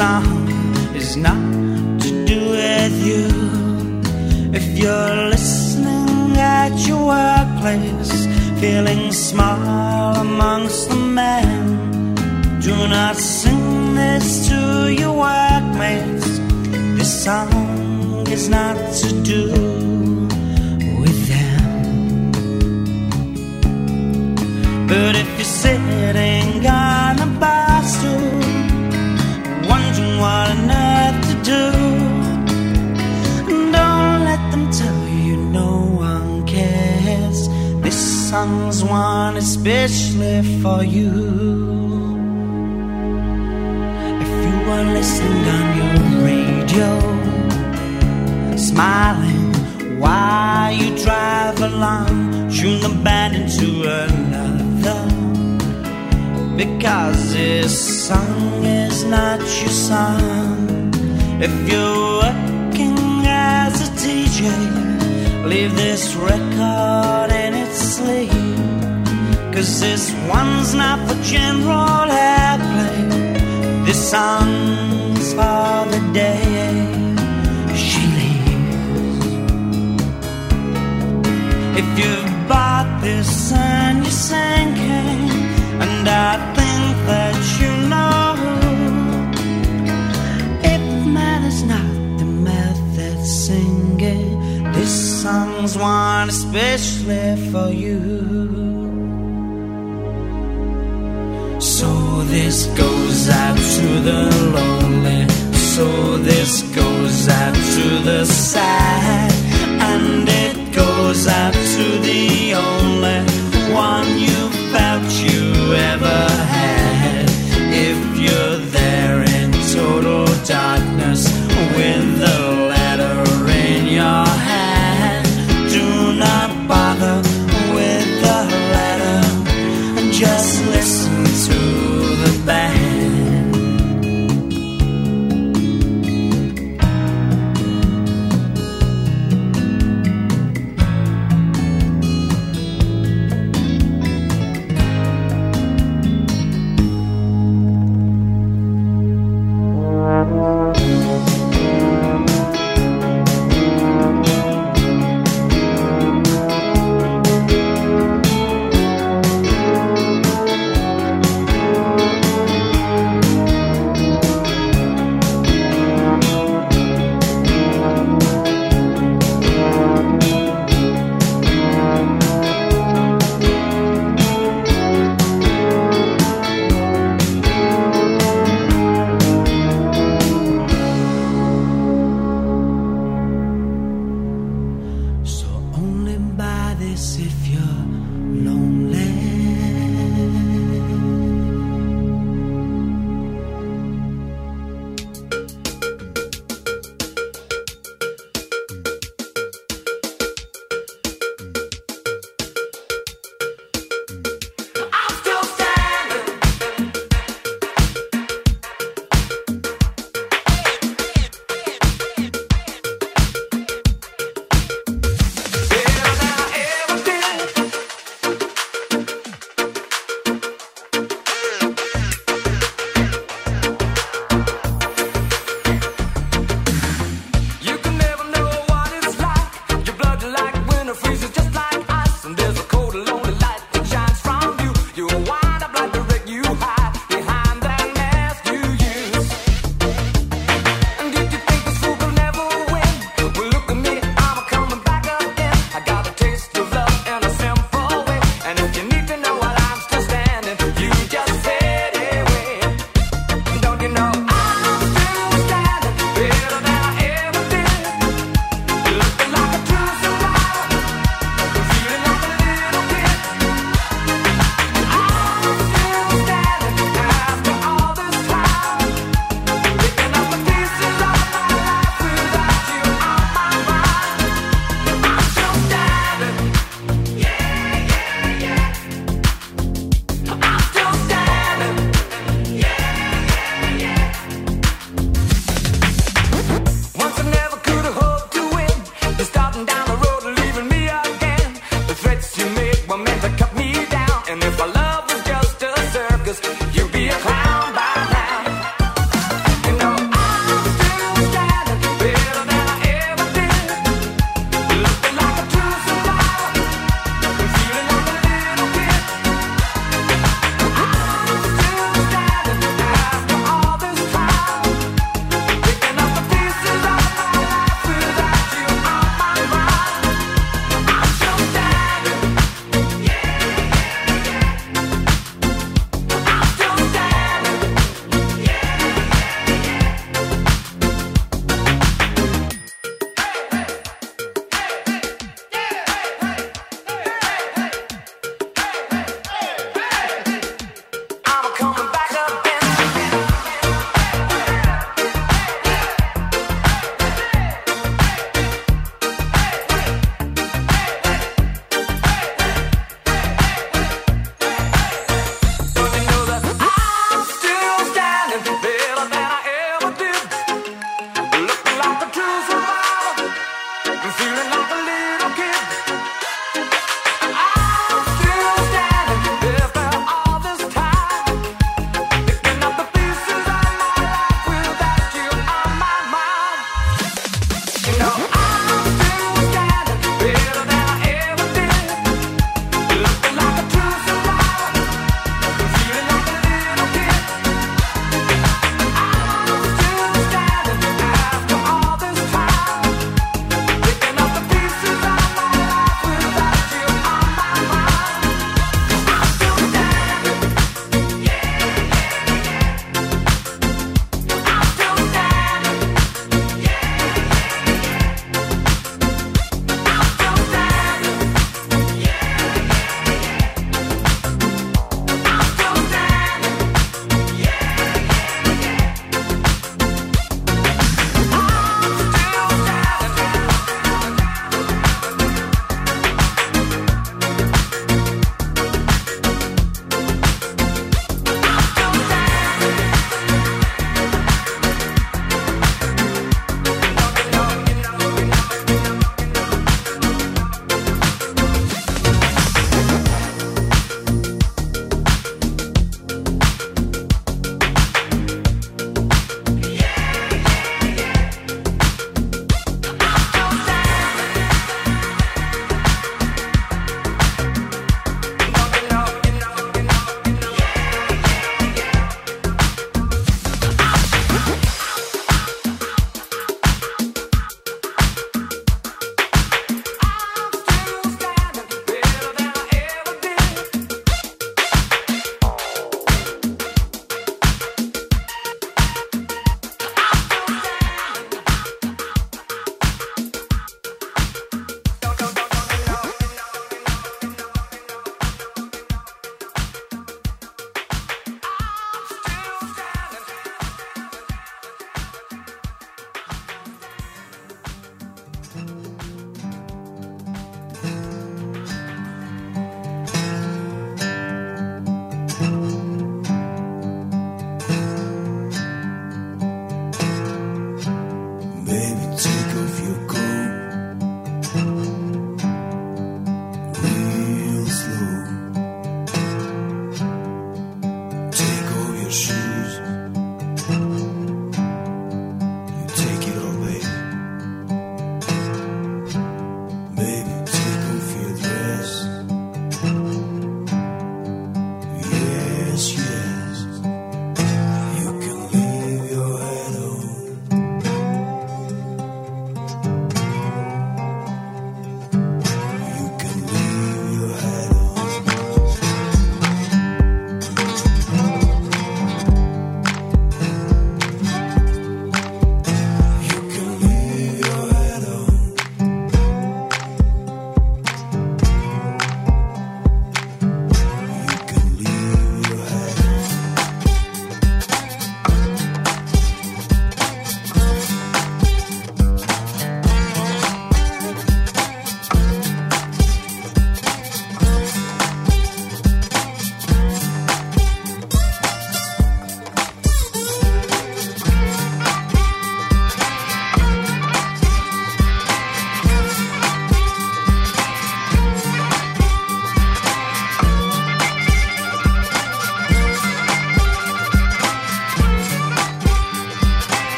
Song is not to do with you. If you're listening at your workplace, feeling small amongst the men, do not sing this to your workmates. This song is not to do song's one especially for you. If you were listening on your radio, smiling while you drive along, tune the band into another. Because this song is not your song. If you're working as a DJ, leave this record Cause this one's not for general airplay. This song's for the day she leaves. If you've bought this and you're sinking, and I song's one especially for you. So this goes out to the lonely. So this goes out to the sad.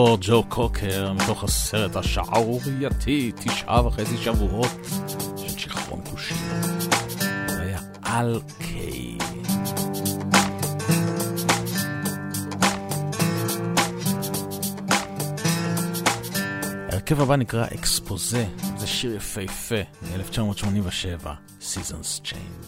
אותו ג'ו קוקר מתוך הסרט השערורייתי, תשעה וחצי שבועות של שיכרון כושי. זה היה על קיי. ההרכב הבא נקרא אקספוזה, זה שיר יפהפה מ-1987, Seasons Change.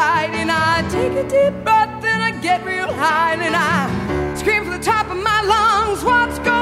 light and I take a deep breath and I get real high and I scream from the top of my lungs, what's going on?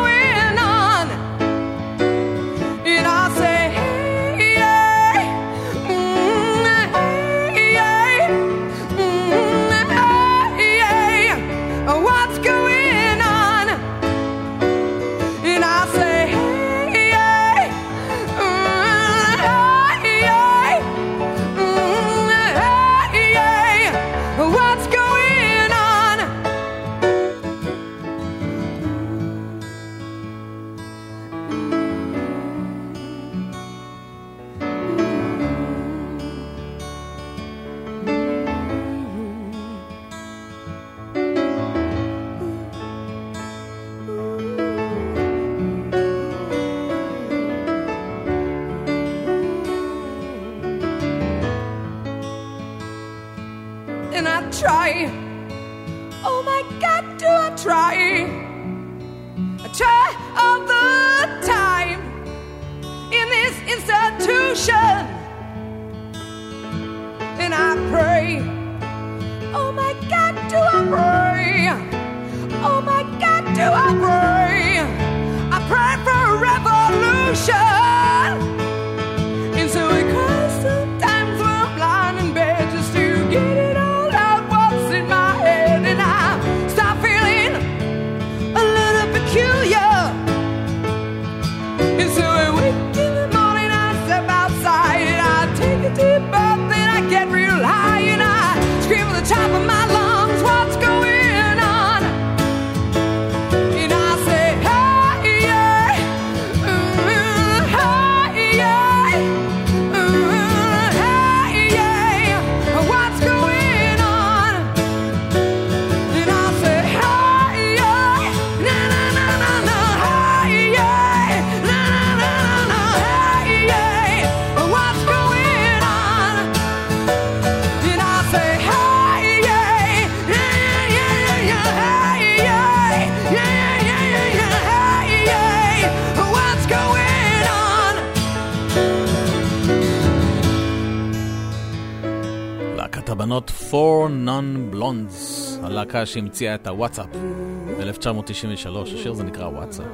Four Non-Blondes, הלהקה שהמציאה את הוואטסאפ ב-1993, השיר הזה נקרא וואטסאפ.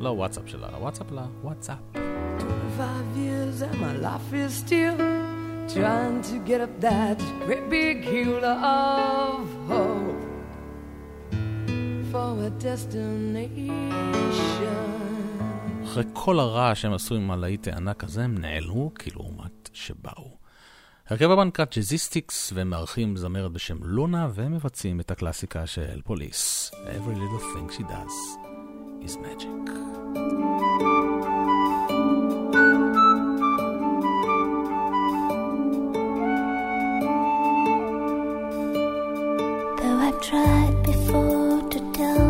לא וואטסאפ שלה, וואטסאפ לה, וואטסאפ. Trying to get up that great big hill of hope for a destination. אחרי כל הרעש שהם עשו עם הלהיט הענק הזה, הם נעלמו כאילו, כלעומת שבאו. הרכב הבנקת ג'זיסטיקס, והם מארחים זמרת בשם לונה, והם מבצעים את הקלאסיקה של פוליס. Every little thing she does is magic. Though I've tried before to tell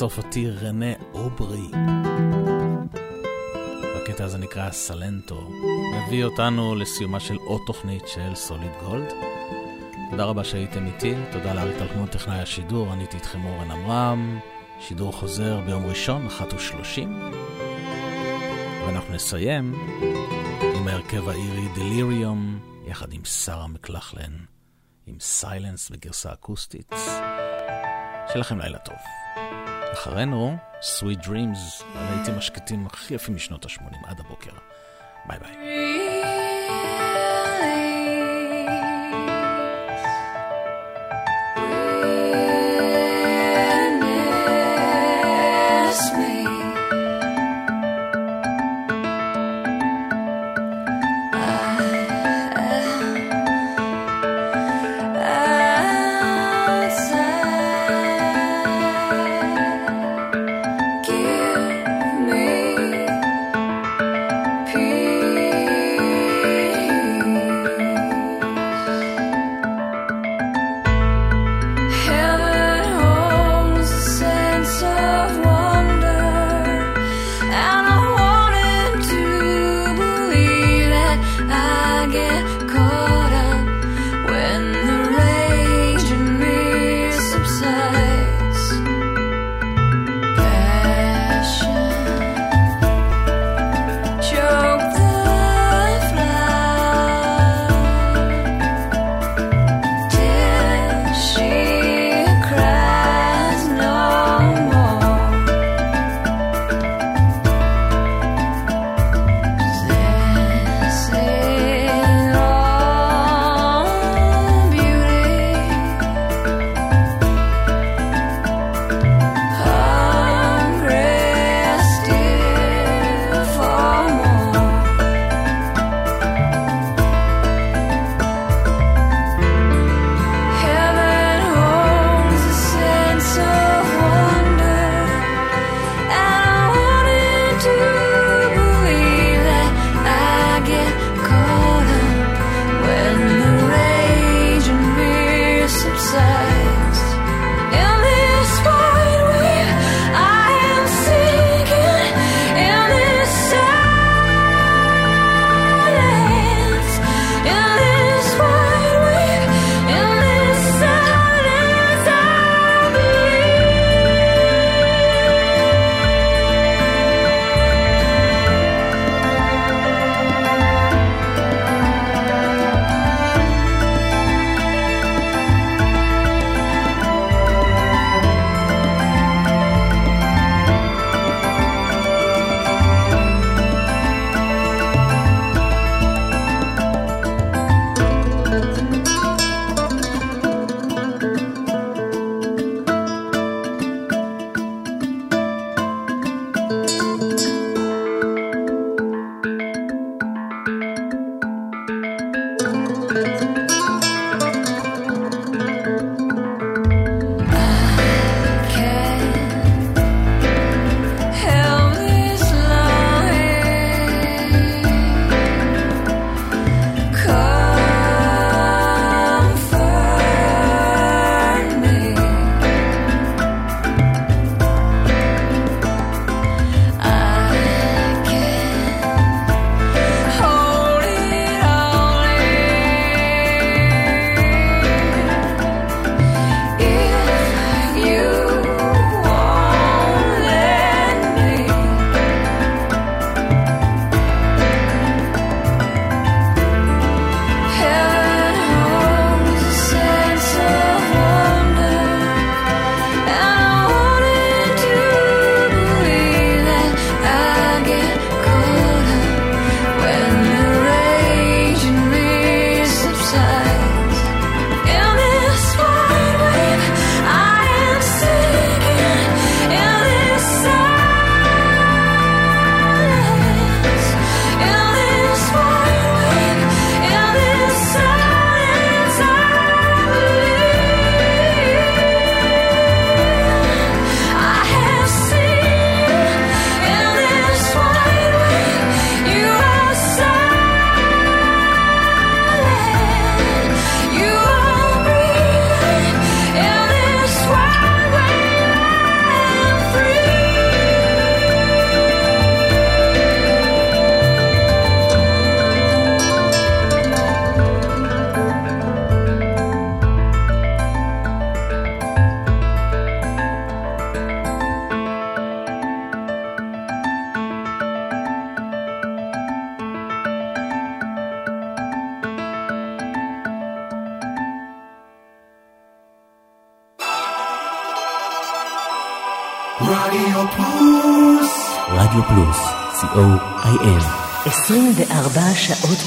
הצרפתי רנה אוברי. הקטע הזה נקרא סלנטו. מביא אותנו לסיומה של עוד תוכנית של סוליד גולד. תודה רבה שהייתם איתי, תודה לאריק טלחמון טכנאי השידור, אני הייתי איתכם אורן עמרם. שידור חוזר ביום ראשון, 1:30. ואנחנו נסיים עם ההרכב האירי דליריום, יחד עם שרה מקלחלן, עם סיילנס בגרסה אקוסטית. שיהיה לכם לילה טוב. אחרינו, Sweet Dreams, הלהיטים השקטים הכי יפים משנות ה-80 עד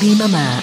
רדיו פלוס, co.il 24 שעות ביממה.